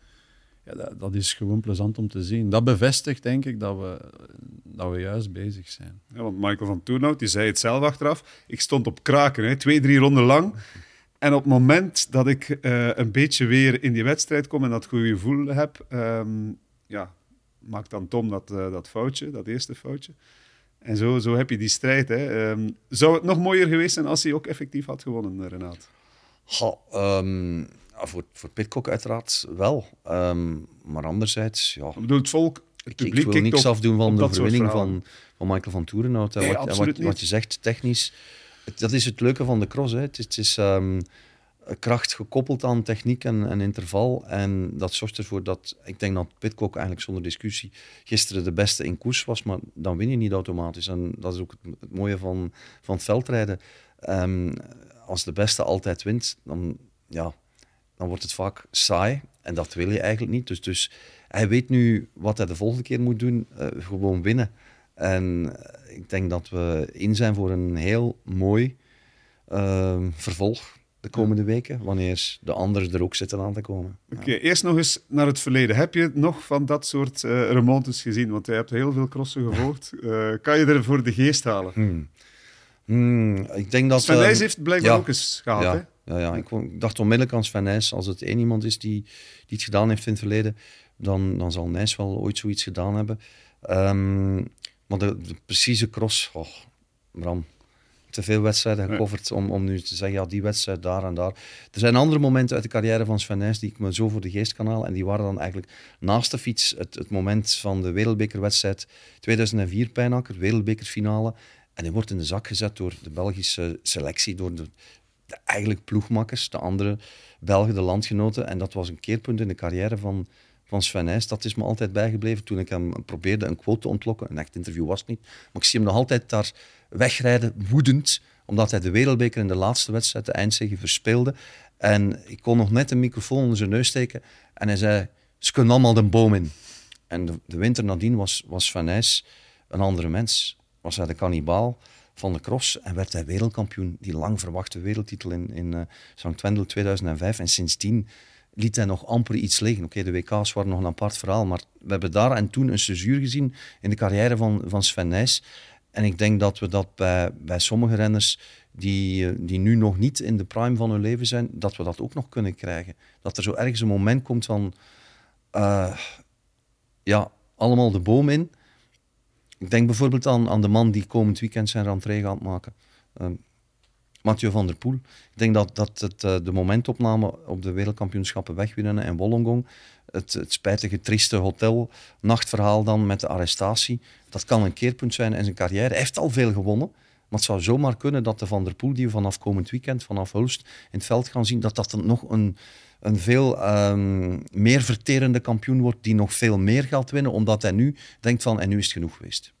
ja, dat, dat, is gewoon plezant om te zien. Dat bevestigt, denk ik, dat we, dat we juist bezig zijn. Ja, want Michael van Toernout, die zei het zelf achteraf. Ik stond op kraken, hè, twee, drie ronden lang. En op het moment dat ik uh, een beetje weer in die wedstrijd kom en dat goede gevoel heb, um, ja, maakt dan Tom dat, uh, dat foutje, dat eerste foutje. En zo, zo heb je die strijd. Hè. Um, zou het nog mooier geweest zijn als hij ook effectief had gewonnen, Renaat? Ja, um, voor, voor Pitcock uiteraard wel. Um, maar anderzijds, ja... Ik bedoel, het volk, het publiek ik, ik wil niks op, afdoen van de overwinning van, van Michael van Toerenhout. Nee, wat, wat, wat, je zegt, technisch... Het, dat is het leuke van de cross. Hè. Het is... Het is kracht gekoppeld aan techniek en, en, interval. En dat zorgt ervoor dat, ik denk dat Pitcock eigenlijk zonder discussie gisteren de beste in koers was, maar dan win je niet automatisch. En dat is ook het, het mooie van, van het veldrijden. Um, als de beste altijd wint, dan, ja, dan wordt het vaak saai. En dat wil je eigenlijk niet. Dus, dus hij weet nu wat hij de volgende keer moet doen, uh, gewoon winnen. En ik denk dat we in zijn voor een heel mooi uh, vervolg de komende weken, wanneer de anderen er ook zitten aan te komen. Oké, okay, ja. eerst nog eens naar het verleden. Heb je nog van dat soort uh, remontes gezien? Want jij hebt heel veel crossen gevolgd. Uh, kan je er voor de geest halen? Hmm. Hmm, ik denk dat... Sven Nijs heeft blijkbaar ja, ook eens gehad, ja, hè? Ja, ja, ik dacht onmiddellijk aan Sven Nijs. Als het één iemand is die, die het gedaan heeft in het verleden, dan, dan zal Nijs wel ooit zoiets gedaan hebben. Um, maar de, de, precieze cross, oh, Bram, te veel wedstrijden gecoverd om, om nu te zeggen, ja, die wedstrijd daar en daar. Er zijn andere momenten uit de carrière van Sven Nijs die ik me zo voor de geest kan halen. En die waren dan eigenlijk naast de fiets het, het moment van de wereldbekerwedstrijd 2004 Pijnakker, wereldbekerfinale. En hij wordt in de zak gezet door de Belgische selectie, door de, de eigenlijk ploegmakkers, de andere Belgen, de landgenoten. En dat was een keerpunt in de carrière van, van Sven. Dat is me altijd bijgebleven toen ik hem probeerde een quote te ontlokken. Een echt interview was het niet. Maar ik zie hem nog altijd daar wegrijden, woedend, omdat hij de wereldbeker in de laatste wedstrijd, de eindzege, verspeelde. En ik kon nog net een microfoon onder zijn neus steken en hij zei, ze kunnen allemaal de boom in. En de, winter nadien was, was Van een andere mens. Was hij de kannibaal van de cross en werd hij wereldkampioen. Die lang verwachte wereldtitel in, in uh, St. Wendel 2005. En sindsdien liet hij nog amper iets liggen. Oké, de WK's waren nog een apart verhaal, maar we hebben daar en toen een cesuur gezien in de carrière van, van Sven Nijs. En ik denk dat we dat bij, bij sommige renners die, die nu nog niet in de prime van hun leven zijn, dat we dat ook nog kunnen krijgen. Dat er zo ergens een moment komt van, uh, ja, allemaal de boom in. Ik denk bijvoorbeeld aan, aan de man die komend weekend zijn rentree gaat maken. Uh, Mathieu van der Poel. Ik denk dat, dat het, uh, de momentopname op de wereldkampioenschappen wegwinnen en Wollongong, het, het spijtige, trieste hotel, nachtverhaal dan met de arrestatie, dat kan een keerpunt zijn in zijn carrière. Hij heeft al veel gewonnen, maar het zou zomaar kunnen dat de Van der Poel, die we vanaf komend weekend, vanaf Hulst, in het veld gaan zien, dat dat nog een, een veel um, meer verterende kampioen wordt, die nog veel meer gaat winnen, omdat hij nu denkt van, en nu is het genoeg geweest.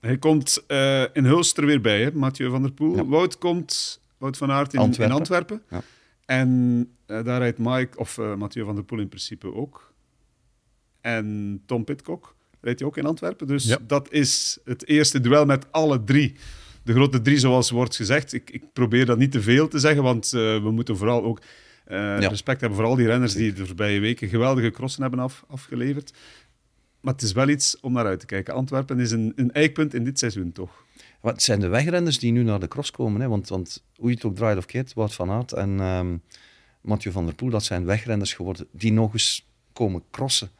Hij komt uh, in Hulst er weer bij, hè, Mathieu van der Poel. Ja. Wout komt, Wout van Aert in Antwerpen. In Antwerpen. Ja. En uh, daar rijdt Mike, of uh, Mathieu van der Poel in principe ook. En Tom Pitcock rijdt hij ook in Antwerpen. Dus ja. dat is het eerste duel met alle drie. De grote drie, zoals wordt gezegd. Ik, ik probeer dat niet te veel te zeggen, want uh, we moeten vooral ook ja. respect hebben voor al die renners die de voorbije weken geweldige crossen hebben af, afgeleverd. Maar het is wel iets om naar uit te kijken. Antwerpen is een, een eikpunt in dit seizoen, toch? Wat zijn de wegrenners die nu naar de cross komen? Hè? Want, want hoe je het ook draait of keert, Wout van Aert en um, Mathieu van der Poel, dat zijn wegrenners geworden die nog eens komen crossen.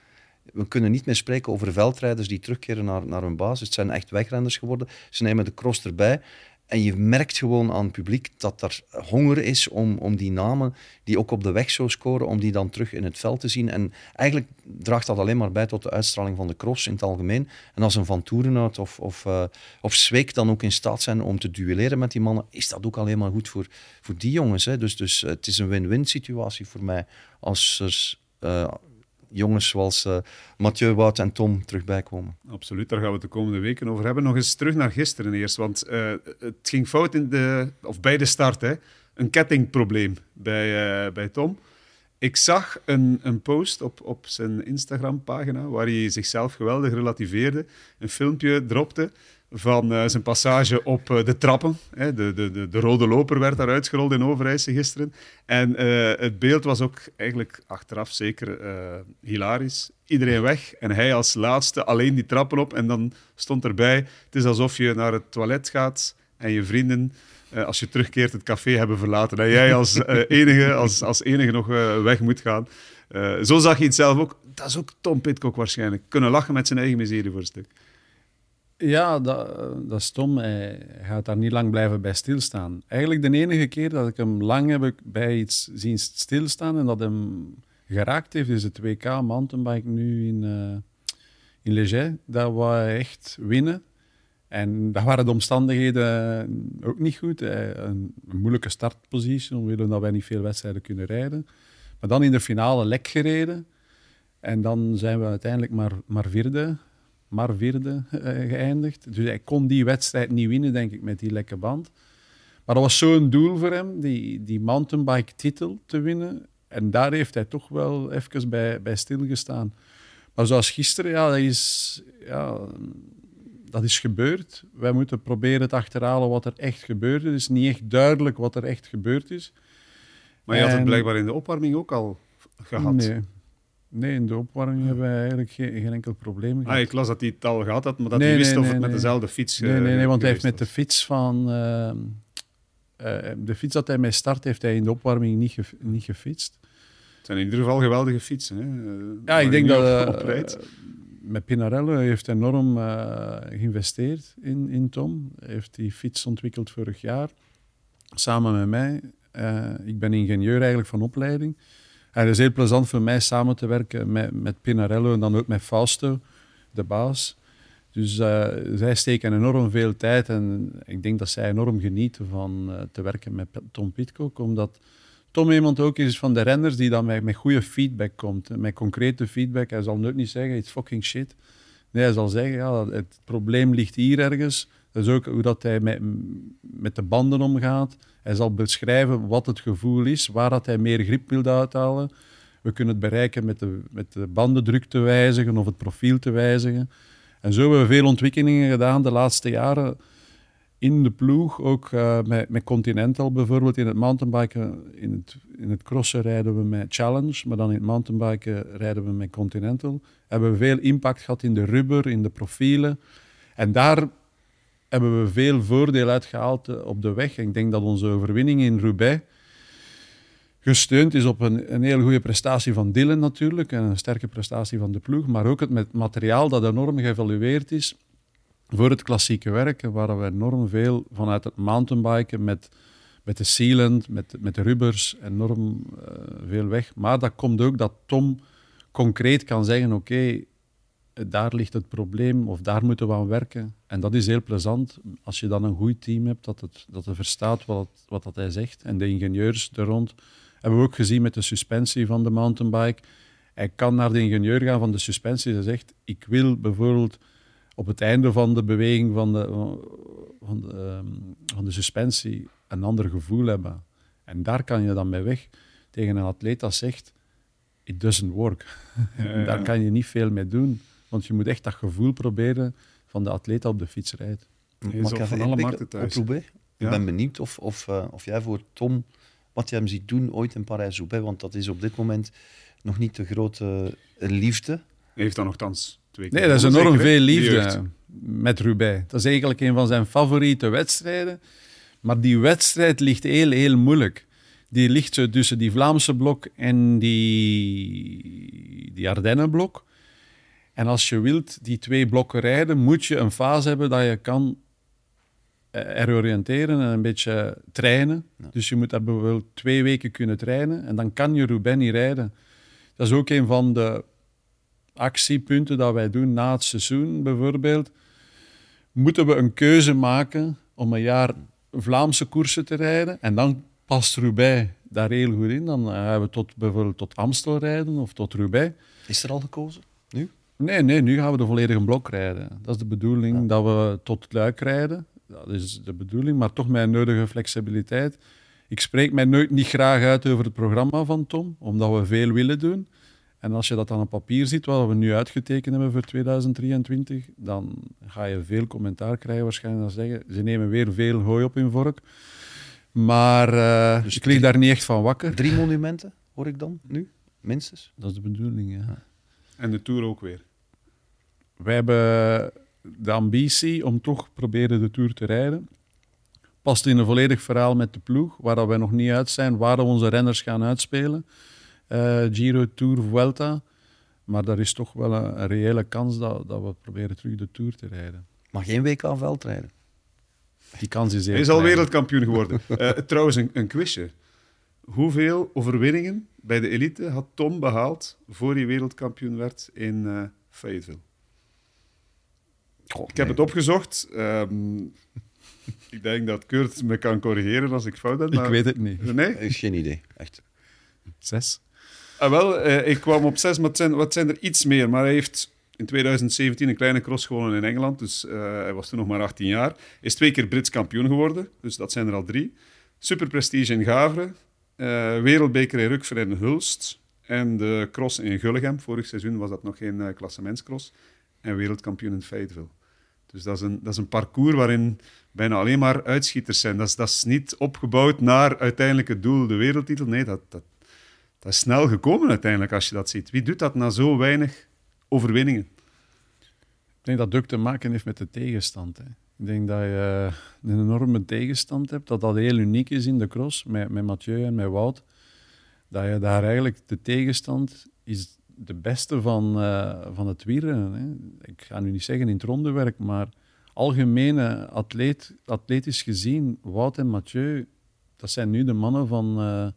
We kunnen niet meer spreken over veldrijders die terugkeren naar, naar hun basis. Het zijn echt wegrenners geworden. Ze nemen de cross erbij. En je merkt gewoon aan het publiek dat er honger is om, om die namen die ook op de weg zo scoren, om die dan terug in het veld te zien. En eigenlijk draagt dat alleen maar bij tot de uitstraling van de cross in het algemeen. En als een Van Toerenhout of, of, uh, of Zweek dan ook in staat zijn om te duelleren met die mannen, is dat ook alleen maar goed voor, voor die jongens. Hè. Dus, dus het is een win-win situatie voor mij als er... Uh, jongens zoals uh, Mathieu, Wout en Tom terug. Absoluut, daar gaan we de komende weken over hebben. Nog eens terug naar gisteren eerst, want uh, het ging fout in de, of bij de start. Hè. Een kettingprobleem bij, uh, bij Tom. Ik zag een, een post op, op zijn Instagram-pagina waar hij zichzelf geweldig relativeerde. Een filmpje dropte van uh, zijn passage op uh, de trappen. Hè. De, de, de, de, rode loper werd daar uitgerold in Overijse gisteren. En uh, het beeld was ook eigenlijk achteraf zeker hilarisch. Iedereen weg en hij als laatste alleen die trappen op. En dan stond erbij, het is alsof je naar het toilet gaat en je vrienden als je terugkeert het café hebben verlaten. En jij als, enige, als, als enige nog weg moet gaan. zo zag je het zelf ook. Dat is ook Tom Pitcock waarschijnlijk. Kunnen lachen met zijn eigen miserie voor een stuk. Ja, dat, dat is stom. Hij gaat daar niet lang blijven bij stilstaan. Eigenlijk de enige keer dat ik hem lang heb bij iets zien stilstaan en dat hem geraakt heeft, is het WK mountainbike nu in, uh, in Leger. Dat hij echt winnen. En daar waren de omstandigheden ook niet goed. Een, een moeilijke startpositie, omwille dat wij niet veel wedstrijden kunnen rijden. Maar dan in de finale lek gereden. En dan zijn we uiteindelijk maar, maar vierde maar vierde uh, geëindigd. Dus hij kon die wedstrijd niet winnen, denk ik, met die lekke band. Maar dat was zo'n doel voor hem, die, die mountainbike-titel te winnen. En daar heeft hij toch wel even bij, bij stilgestaan. Maar zoals gisteren, ja, dat is, ja, dat is gebeurd. Wij moeten proberen te achterhalen wat er echt gebeurd is. Het is niet echt duidelijk wat er echt gebeurd is. Maar je had het blijkbaar in de opwarming ook al gehad. Nee, Nee, in de opwarming hebben wij eigenlijk geen, geen enkel probleem gehad. Ah, ik las dat hij het al gehad had, maar dat hij wist of het met dezelfde fiets Nee, nee, nee want hij heeft met de fiets van... Uh, uh, de fiets dat hij mee start, heeft hij in de opwarming niet, ge, niet gefietst. Het zijn in ieder geval geweldige fietsen. Hè? Ja, ik denk dat... Uh, met Pinarello heeft enorm geïnvesteerd in, in Tom. Hij heeft die fiets ontwikkeld vorig jaar, samen met mij. ik ben ingenieur eigenlijk van opleiding. En het is heel plezant voor mij samen te werken met, met Pinarello en dan ook met Fausto, de baas. Dus uh, zij steken enorm veel tijd en ik denk dat zij enorm genieten van uh, te werken met Tom Pitcock, omdat Tom iemand ook is van de renners die dan met, met goede feedback komt, met concrete feedback. Hij zal nooit niet zeggen, it's fucking shit. Nee, hij zal zeggen, ja, het probleem ligt hier ergens. Is ook hoe dat hij met, met de banden omgaat. Hij zal beschrijven wat het gevoel is, waar dat hij meer grip wil uithalen. We kunnen het bereiken met de, met de bandendruk te wijzigen of het profiel te wijzigen. En zo hebben we veel ontwikkelingen gedaan de laatste jaren in de ploeg. Ook uh, met, met Continental bijvoorbeeld. In het mountainbiken, in het, in het crossen rijden we met Challenge, maar dan in het mountainbiken rijden we met Continental. Hebben we veel impact gehad in de rubber, in de profielen. En daar hebben we veel voordeel uitgehaald eh, op de weg. ik denk dat onze overwinning in Roubaix gesteund is op een, een hele goede prestatie van Dylan natuurlijk en een sterke prestatie van de ploeg, maar ook het met materiaal dat enorm geëvalueerd is voor het klassieke werken, waar we enorm veel vanuit het mountainbiken met, met de sealant, met, met de rubbers, enorm uh, veel weg. Maar dat komt ook dat Tom concreet kan zeggen, oké, daar ligt het probleem of daar moeten we aan werken. En dat is heel plezant als je dan een goed team hebt dat het, dat het verstaat wat, wat dat hij zegt. En de ingenieurs er rond hebben we ook gezien met de suspensie van de mountainbike. Hij kan naar de ingenieur gaan van de suspensie. Hij zegt, ik wil bijvoorbeeld op het einde van de beweging van de, van de, ehm, van de suspensie een ander gevoel hebben. En daar kan je dan mee weg tegen een atleet dat zegt, it doesn't work. daar kan je niet veel mee doen. Want je moet echt dat gevoel proberen van de atleet op de fiets rijdt. Je Mag ik van alle markten thuis. Ik ben benieuwd of, of, uh, of jij voor Tom, wat je hem ziet doen ooit in Parijs-Roubaix, want dat is op dit moment nog niet de grote liefde. Hij heeft dan nogthans twee keer. Nee, dat is enorm veel liefde met Roubaix. Dat is eigenlijk een van zijn favoriete wedstrijden. Maar die wedstrijd ligt heel, heel moeilijk. Die ligt tussen die Vlaamse blok en die, die Ardennenblok. En als je wilt die twee blokken rijden, moet je een fase hebben dat je kan heroriënteren en een beetje trainen. Dus je moet bijvoorbeeld twee weken kunnen trainen en dan kan je Roubaix niet rijden. Dat is ook een van de actiepunten dat wij doen na het seizoen bijvoorbeeld. Moeten we een keuze maken om een jaar Vlaamse koersen te rijden en dan past Roubaix daar heel goed in. Dan gaan we tot, bijvoorbeeld tot Amstel rijden of tot Roubaix. Is er al gekozen? Nee, nee, nu gaan we de volledige blok rijden. Dat is de bedoeling, dat we tot Luik rijden. Dat is de bedoeling, maar toch met een nodige flexibiliteit. Ik spreek mij nooit niet graag uit over het programma van Tom, omdat we veel willen doen. En als je dat dan op papier ziet, wat we nu uitgetekend hebben voor 2023, dan ga je veel commentaar krijgen waarschijnlijk. Dan zeggen, ze nemen weer veel hooi op hun vork. Maar uh, dus ik lig daar niet echt van wakker. Drie monumenten, hoor ik dan, nu? Minstens? Dat is de bedoeling, ja. En de Tour ook weer? Wij hebben de ambitie om toch proberen de Tour te rijden. Past in een volledig verhaal met de ploeg, waar we nog niet uit zijn, waar we onze renners gaan uitspelen. Uh, Giro, Tour, Vuelta. Maar er is toch wel een, reële kans dat, dat, we proberen terug de Tour te rijden. Maar geen week aan veld rijden? Die kans is Hij is al wereldkampioen geworden. uh, trouwens, een, een quizje. Hoeveel overwinningen bij de elite had Tom behaald voor hij wereldkampioen werd in uh, Fayetteville? ik heb het opgezocht. Um, ik denk dat Kurt me kan corrigeren als ik fout heb. Maar... Ik weet het niet. Nee? Ik geen idee, echt. Zes? Ah, wel, uh, ik kwam op zes, maar het zijn, wat zijn er iets meer. Maar hij heeft in 2017 een kleine cross gewonnen in Engeland. Dus uh, hij was toen nog maar 18 jaar. Is twee keer Brits kampioen geworden. Dus dat zijn er al drie. Super Prestige in Gavre. Uh, wereldbeker in Rukver en Hulst. En de cross in Gullegem. Vorig seizoen was dat nog geen uh, klassementscross. En wereldkampioen in Fayetteville. Dus dat is, een, dat is een parcours waarin bijna alleen maar uitschieters zijn. Dat is, dat is niet opgebouwd naar uiteindelijk het doel, de wereldtitel. Nee, dat, dat, dat is snel gekomen uiteindelijk als je dat ziet. Wie doet dat na zo weinig overwinningen? Ik denk dat ook te maken heeft met de tegenstand. Hè. Ik denk dat je een enorme tegenstand hebt, dat dat heel uniek is in de cross, met, met Mathieu en met Wout. Dat je daar eigenlijk de tegenstand is de beste van, uh, van het wieren. Ik ga nu niet zeggen in het rondewerk, maar algemene atleet, atletisch gezien, Wout en Mathieu, dat zijn nu de mannen van, uh,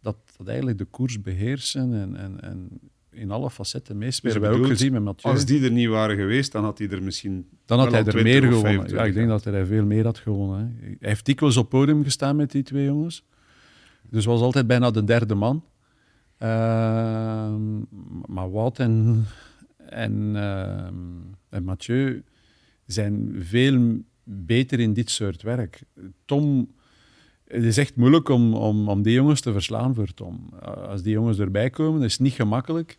dat, dat eigenlijk de koers beheersen en, en, en in alle facetten meespelen. Dus ook gezien met Mathieu. Als die er niet waren geweest, dan had hij er misschien. Dan had hij er meer gewonnen. Ja, ik denk dat hij veel meer had gewonnen. Hè. Hij heeft dikwijls op podium gestaan met die twee jongens. Dus was altijd bijna de derde man. Uh, maar Wout en, en, uh, en Mathieu zijn veel beter in dit soort werk. Tom, het is echt moeilijk om, om, om die jongens te verslaan voor Tom. Als die jongens erbij komen, is het niet gemakkelijk.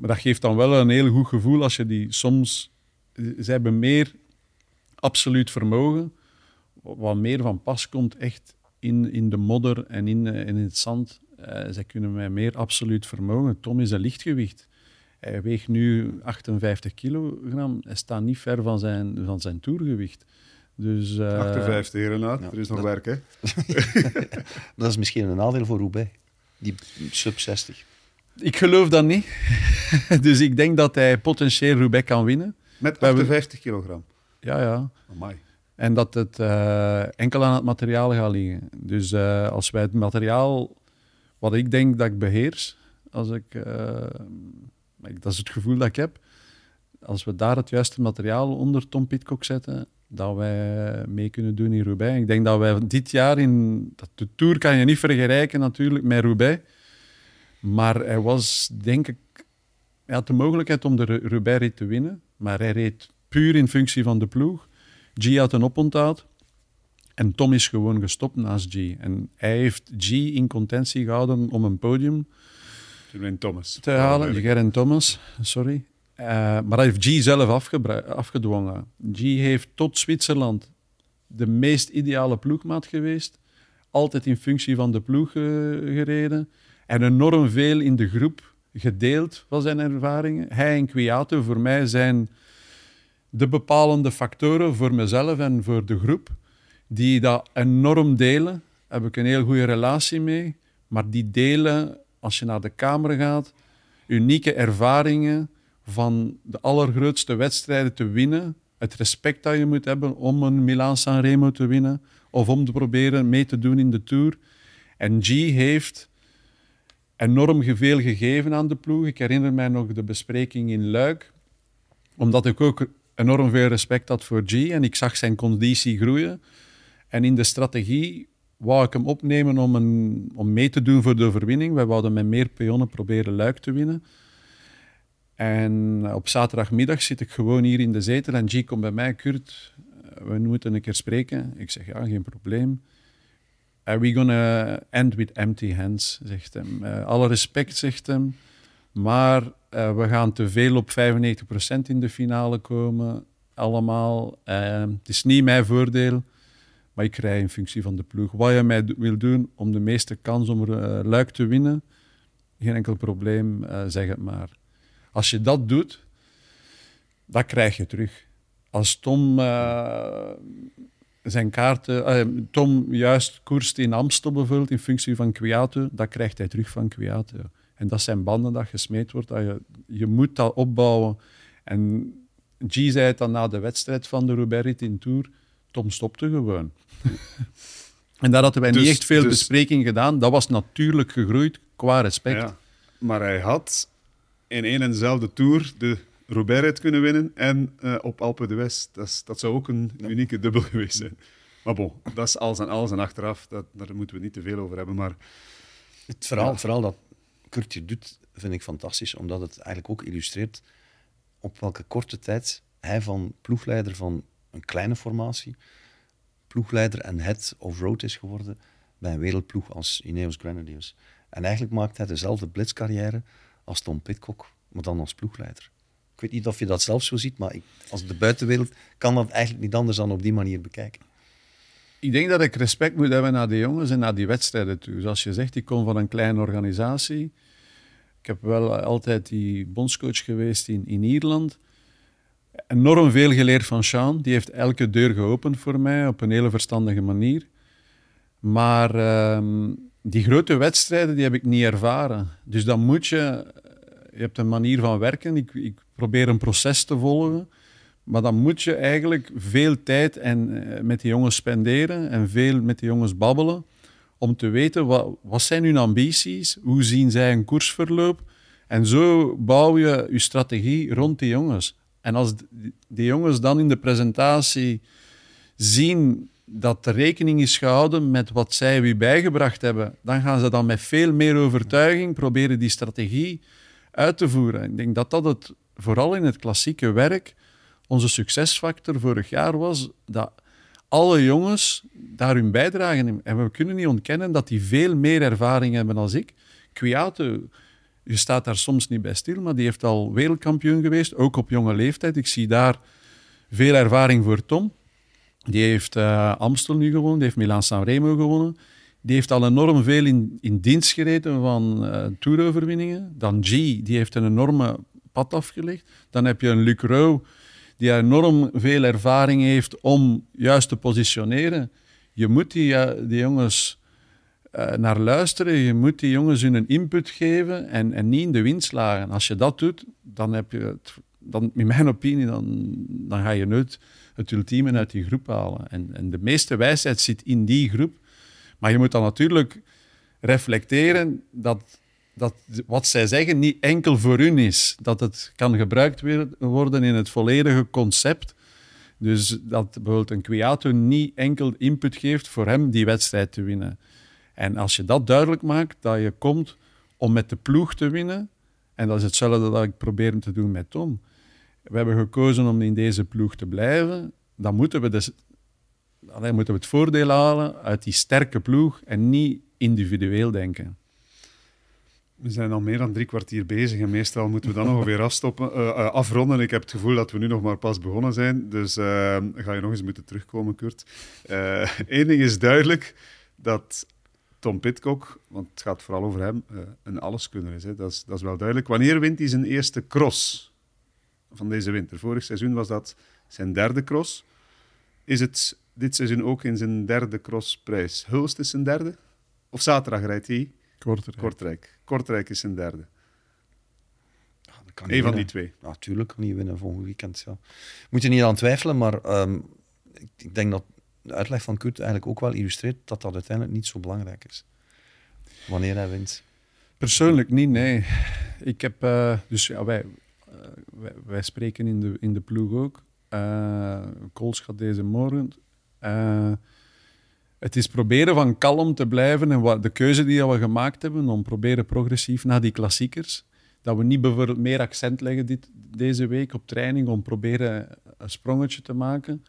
Maar dat geeft dan wel een heel goed gevoel als je die soms... Ze hebben meer absoluut vermogen, wat meer van pas komt echt in, in de modder en in, in het zand. Uh, zij kunnen met meer absoluut vermogen. Tom is een lichtgewicht. Hij weegt nu 58 kilogram. Hij staat niet ver van zijn, van zijn toergewicht. Dus, uh, 58 heren er is nog werk, hè? dat is misschien een nadeel voor Roubaix, die sub 60. Ik geloof dat niet. dus ik denk dat hij potentieel Roubaix kan winnen. Met 58 kilogram? Ja, ja. Amai. En dat het uh, enkel aan het materiaal gaat liggen. Dus uh, als wij het materiaal, wat ik denk dat ik beheers, als ik, uh, dat is het gevoel dat ik heb, als we daar het juiste materiaal onder Tom Pitcock zetten, dat wij mee kunnen doen in Roubaix. Ik denk dat wij dit jaar in... De Tour kan je niet vergelijken natuurlijk met Roubaix. Maar hij was, denk ik... Hij had de mogelijkheid om de Roubaix te winnen. Maar hij reed puur in functie van de ploeg. G had een oponthoud. En Tom is gewoon gestopt naast G. En hij heeft G in contentie gehouden om een podium Thomas. te halen. Geraint Thomas, sorry. Uh, maar hij heeft G zelf afgedwongen. G heeft tot Zwitserland de meest ideale ploegmaat geweest. Altijd in functie van de ploeg uh, gereden. En enorm veel in de groep gedeeld van zijn ervaringen. Hij en Kwiato voor mij zijn de bepalende factoren voor mezelf en voor de groep. Die dat enorm delen. Daar heb ik een heel goede relatie mee. Maar die delen, als je naar de kamer gaat, unieke ervaringen van de allergrootste wedstrijden te winnen. Het respect dat je moet hebben om een Milaan-San Remo te winnen. Of om te proberen mee te doen in de Tour. En G heeft enorm veel gegeven aan de ploeg. Ik herinner mij nog de bespreking in Luik. Omdat ik ook enorm veel respect had voor G en ik zag zijn conditie groeien. En in de strategie wou ik hem opnemen om, een, om mee te doen voor de overwinning. Wij wouden met meer pionnen proberen Luik te winnen. En op zaterdagmiddag zit ik gewoon hier in de zetel en G komt bij mij, Kurt, we moeten een keer spreken. Ik zeg, ja, geen probleem. Uh, we're gonna end with empty hands, zegt hem. Uh, alle respect, zegt hem. Maar uh, we gaan te veel op 95% in de finale komen. Allemaal. het is niet mijn voordeel, maar ik krijg in functie van de ploeg. Wat je mij wil doen om de meeste kans om Luik te winnen, geen enkel probleem, zeg het maar. Als je dat doet, dat krijg je terug. Als Tom zijn kaarten, uh, Tom juist koerst in Amstel bijvoorbeeld in functie van Kwiato, dat krijgt hij terug van Kwiato. En dat zijn banden dat gesmeed wordt. Dat je, je moet dat opbouwen. En G zei het dan na de wedstrijd van de Roubaix in Tour, Tom stopte gewoon. en daar hadden wij niet dus- echt veel dus, bespreking gedaan. Dat was natuurlijk gegroeid qua respect. Ja, maar hij had in één en dezelfde Tour de Roubaix kunnen winnen en uh, op Alpe de West. Dat, dat zou ook een unieke dubbel geweest zijn. Maar bon, dat is alles en alles en achteraf, dat, daar moeten we niet te veel over hebben. Maar, het verhaal, verhaal dat Kurt hier doet, vind ik fantastisch, omdat het eigenlijk ook illustreert op welke korte tijd hij van ploegleider van een kleine formatie, ploegleider en head of road is geworden bij een wereldploeg als Ineos Grenadiers. En eigenlijk maakt hij dezelfde blitzcarrière als Tom Pitcock, maar dan als ploegleider. Ik weet niet of je dat zelf zo ziet, maar ik, als de buitenwereld kan dat eigenlijk niet anders dan op die manier bekijken. Ik denk dat ik respect moet hebben naar de jongens en naar die wedstrijden toe. Zoals je zegt, ik kom van een kleine organisatie. Ik heb wel altijd die bondscoach geweest in, in Ierland. Enorm veel geleerd van Sean. Die heeft elke deur geopend voor mij op een hele verstandige manier. Maar ehm, die grote wedstrijden die heb ik niet ervaren. Dus dan moet je je hebt een manier van werken. Ik, ik, probeer een proces te volgen. Maar dan moet je eigenlijk veel tijd en, eh, met die jongens spenderen en veel met die jongens babbelen. Om te weten wat, wat zijn hun ambities, hoe zien zij een koersverloop. En zo bouw je je strategie rond die jongens. En als die jongens dan in de presentatie zien dat de rekening is gehouden met wat zij u bijgebracht hebben, dan gaan ze dan met veel meer overtuiging proberen die strategie uit te voeren. Ik denk dat dat het, vooral in het klassieke werk, onze succesfactor vorig jaar was. Dat alle jongens daar hun bijdrage in. En we kunnen niet ontkennen dat die veel meer ervaring hebben dan ik. Kwiato, je staat daar soms niet bij stil, maar die heeft al wereldkampioen geweest, ook op jonge leeftijd. Ik zie daar veel ervaring voor Tom. Die heeft uh, Amstel nu gewonnen, die heeft Milan Sanremo gewonnen. Die heeft al enorm veel in, in dienst gereden van uh, toeroverwinningen. Dan G, die heeft een enorme pad afgelegd. Dan heb je een Luc Rowe, die enorm veel ervaring heeft om juist te positioneren. Je moet die, uh, die jongens uh, naar luisteren. Je moet die jongens hun input geven en, en niet in de wind slagen. Als je dat doet, dan heb je dan, in mijn opinie, dan, dan ga je nooit het ultieme uit die groep halen. En, en de meeste wijsheid zit in die groep. Maar je moet dan natuurlijk reflecteren dat, dat wat zij zeggen niet enkel voor hun is. Dat het kan gebruikt worden in het volledige concept. Dus dat bijvoorbeeld een Kwiato niet enkel input geeft voor hem die wedstrijd te winnen. En als je dat duidelijk maakt, dat je komt om met de ploeg te winnen, en dat is hetzelfde dat ik probeer te doen met Tom. We hebben gekozen om in deze ploeg te blijven. Dan moeten we dus alleen moeten we het voordeel halen uit die sterke ploeg en niet individueel denken. We zijn al meer dan drie kwartier bezig en meestal moeten we dan nog weer afstoppen, uh, afronden. Ik heb het gevoel dat we nu nog maar pas begonnen zijn, dus uh, ga je nog eens moeten terugkomen, Kurt. Eén ding is duidelijk, dat Tom Pitcock, want het gaat vooral over hem, een alleskunner is. Hè. Dat, is dat is wel duidelijk. Wanneer wint hij zijn eerste cross van deze winter? Vorig seizoen was dat zijn derde cross. Is het dit seizoen ook in zijn derde crossprijs. Hulst is zijn derde? Of zaterdag rijdt hij? Kortrijk. Kortrijk. Kortrijk is zijn derde. Eén van die twee. Natuurlijk kan hij winnen volgend weekend. Ja. Moet je niet aan twijfelen, maar ehm, ik, ik, denk dat de uitleg van Kurt eigenlijk ook wel illustreert dat dat uiteindelijk niet zo belangrijk is. Wanneer hij wint. Persoonlijk niet, nee. Ik heb, uh, dus ja, wij, uh, wij, wij, spreken in de, in de ploeg ook. Uh, Kools gaat deze morgen uh, het is proberen van kalm te blijven en wat, de keuze die we gemaakt hebben om proberen progressief naar die klassiekers. Dat we niet bijvoorbeeld meer accent leggen dit, deze week op training om proberen een sprongetje te maken.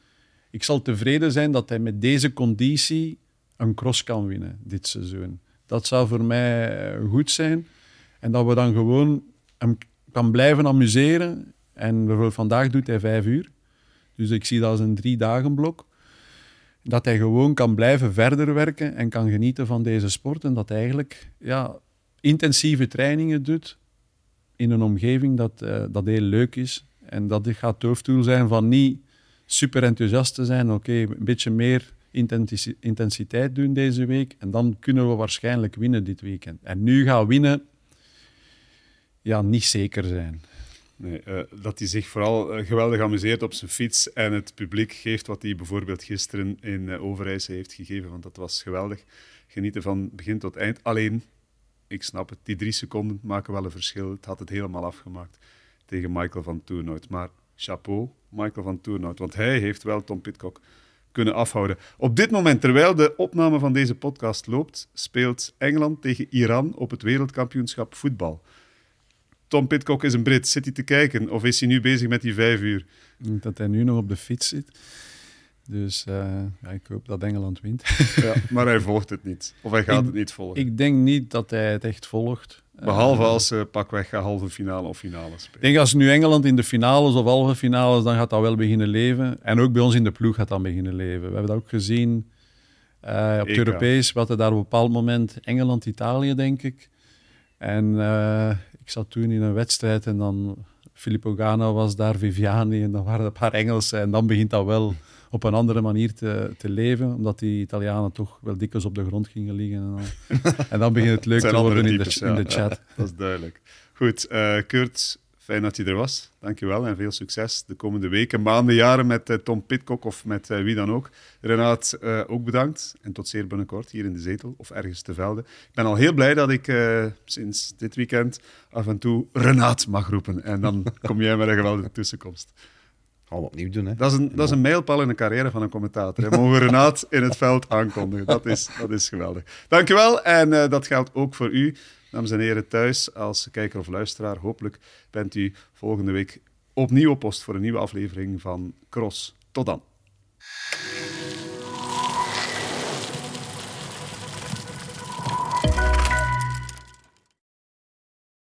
Ik zal tevreden zijn dat hij met deze conditie een cross kan winnen dit seizoen. Dat zou voor mij eh, goed zijn. En dat we dan gewoon hem kan blijven amuseren. En bijvoorbeeld vandaag doet hij vijf uur. Dus ik zie dat als een drie dagen blok. Dat hij gewoon kan blijven verder werken en kan genieten van deze sport. En dat hij eigenlijk ja, intensieve trainingen doet in een omgeving dat, uh, dat heel leuk is. En dat gaat het hoofddoel zijn van niet super enthousiast te zijn. Oké, een beetje meer intensiteit doen deze week. En dan kunnen we waarschijnlijk winnen dit weekend. En nu gaan winnen, ja, niet zeker zijn. Nee, uh, dat hij zich vooral uh, geweldig amuseert op zijn fiets en het publiek geeft wat hij bijvoorbeeld gisteren in uh, Overijse heeft gegeven, want dat was geweldig. Genieten van begin tot eind. Alleen, ik snap het, die drie seconden maken wel een verschil. Het had het helemaal afgemaakt tegen Michael van Toernout. Maar chapeau, Michael van Toernout, want hij heeft wel Tom Pitcock kunnen afhouden. Op dit moment, terwijl de opname van deze podcast loopt, speelt Engeland tegen Iran op het wereldkampioenschap voetbal. Tom Pitcock is een Brit. Zit hij te kijken of is hij nu bezig met die vijf uur? Dat hij nu nog op de fiets zit. Dus uh, ja, ik hoop dat Engeland wint. ja, maar hij volgt het niet. Of hij gaat ik, het niet volgen. Ik denk niet dat hij het echt volgt. Behalve als ze pakweg gaan halve finale of finale spelen. Ik denk als nu Engeland in de finales of halve finales, dan gaat dat wel beginnen leven. En ook bij ons in de ploeg gaat dat beginnen leven. We hebben dat ook gezien uh, op het Europees. We hadden daar op een bepaald moment Engeland-Italië, denk ik. En uh, ik zat toen in een wedstrijd en dan Filippo Gana was daar, Viviani en dan waren er een paar Engelsen. En dan begint dat wel op een andere manier te, te leven, omdat die Italianen toch wel dikwijls op de grond gingen liggen. En dan, en dan begint het leuk te worden types, in, de, in de chat. Ja, dat is duidelijk. Goed, uh, Kurt, fijn dat je er was. Dankjewel en veel succes de komende weken, maanden, jaren met uh, Tom Pitcock of met uh, wie dan ook. Renaat, ook bedankt en tot zeer binnenkort hier in de zetel of ergens te velden. Ik ben al heel blij dat ik sinds dit weekend af en toe Renaat mag roepen en dan kom jij met een geweldige tussenkomst. Gaan we opnieuw doen. Hè? Dat is een, dat is een mijlpaal in de carrière van een commentator. We mogen Renaat in het veld aankondigen. Dat is, dat is geweldig. Dankjewel. En dat geldt ook voor u, dames en heren thuis, als kijker of luisteraar. Hopelijk bent u volgende week opnieuw op post voor een nieuwe aflevering van Cross. Tot dan.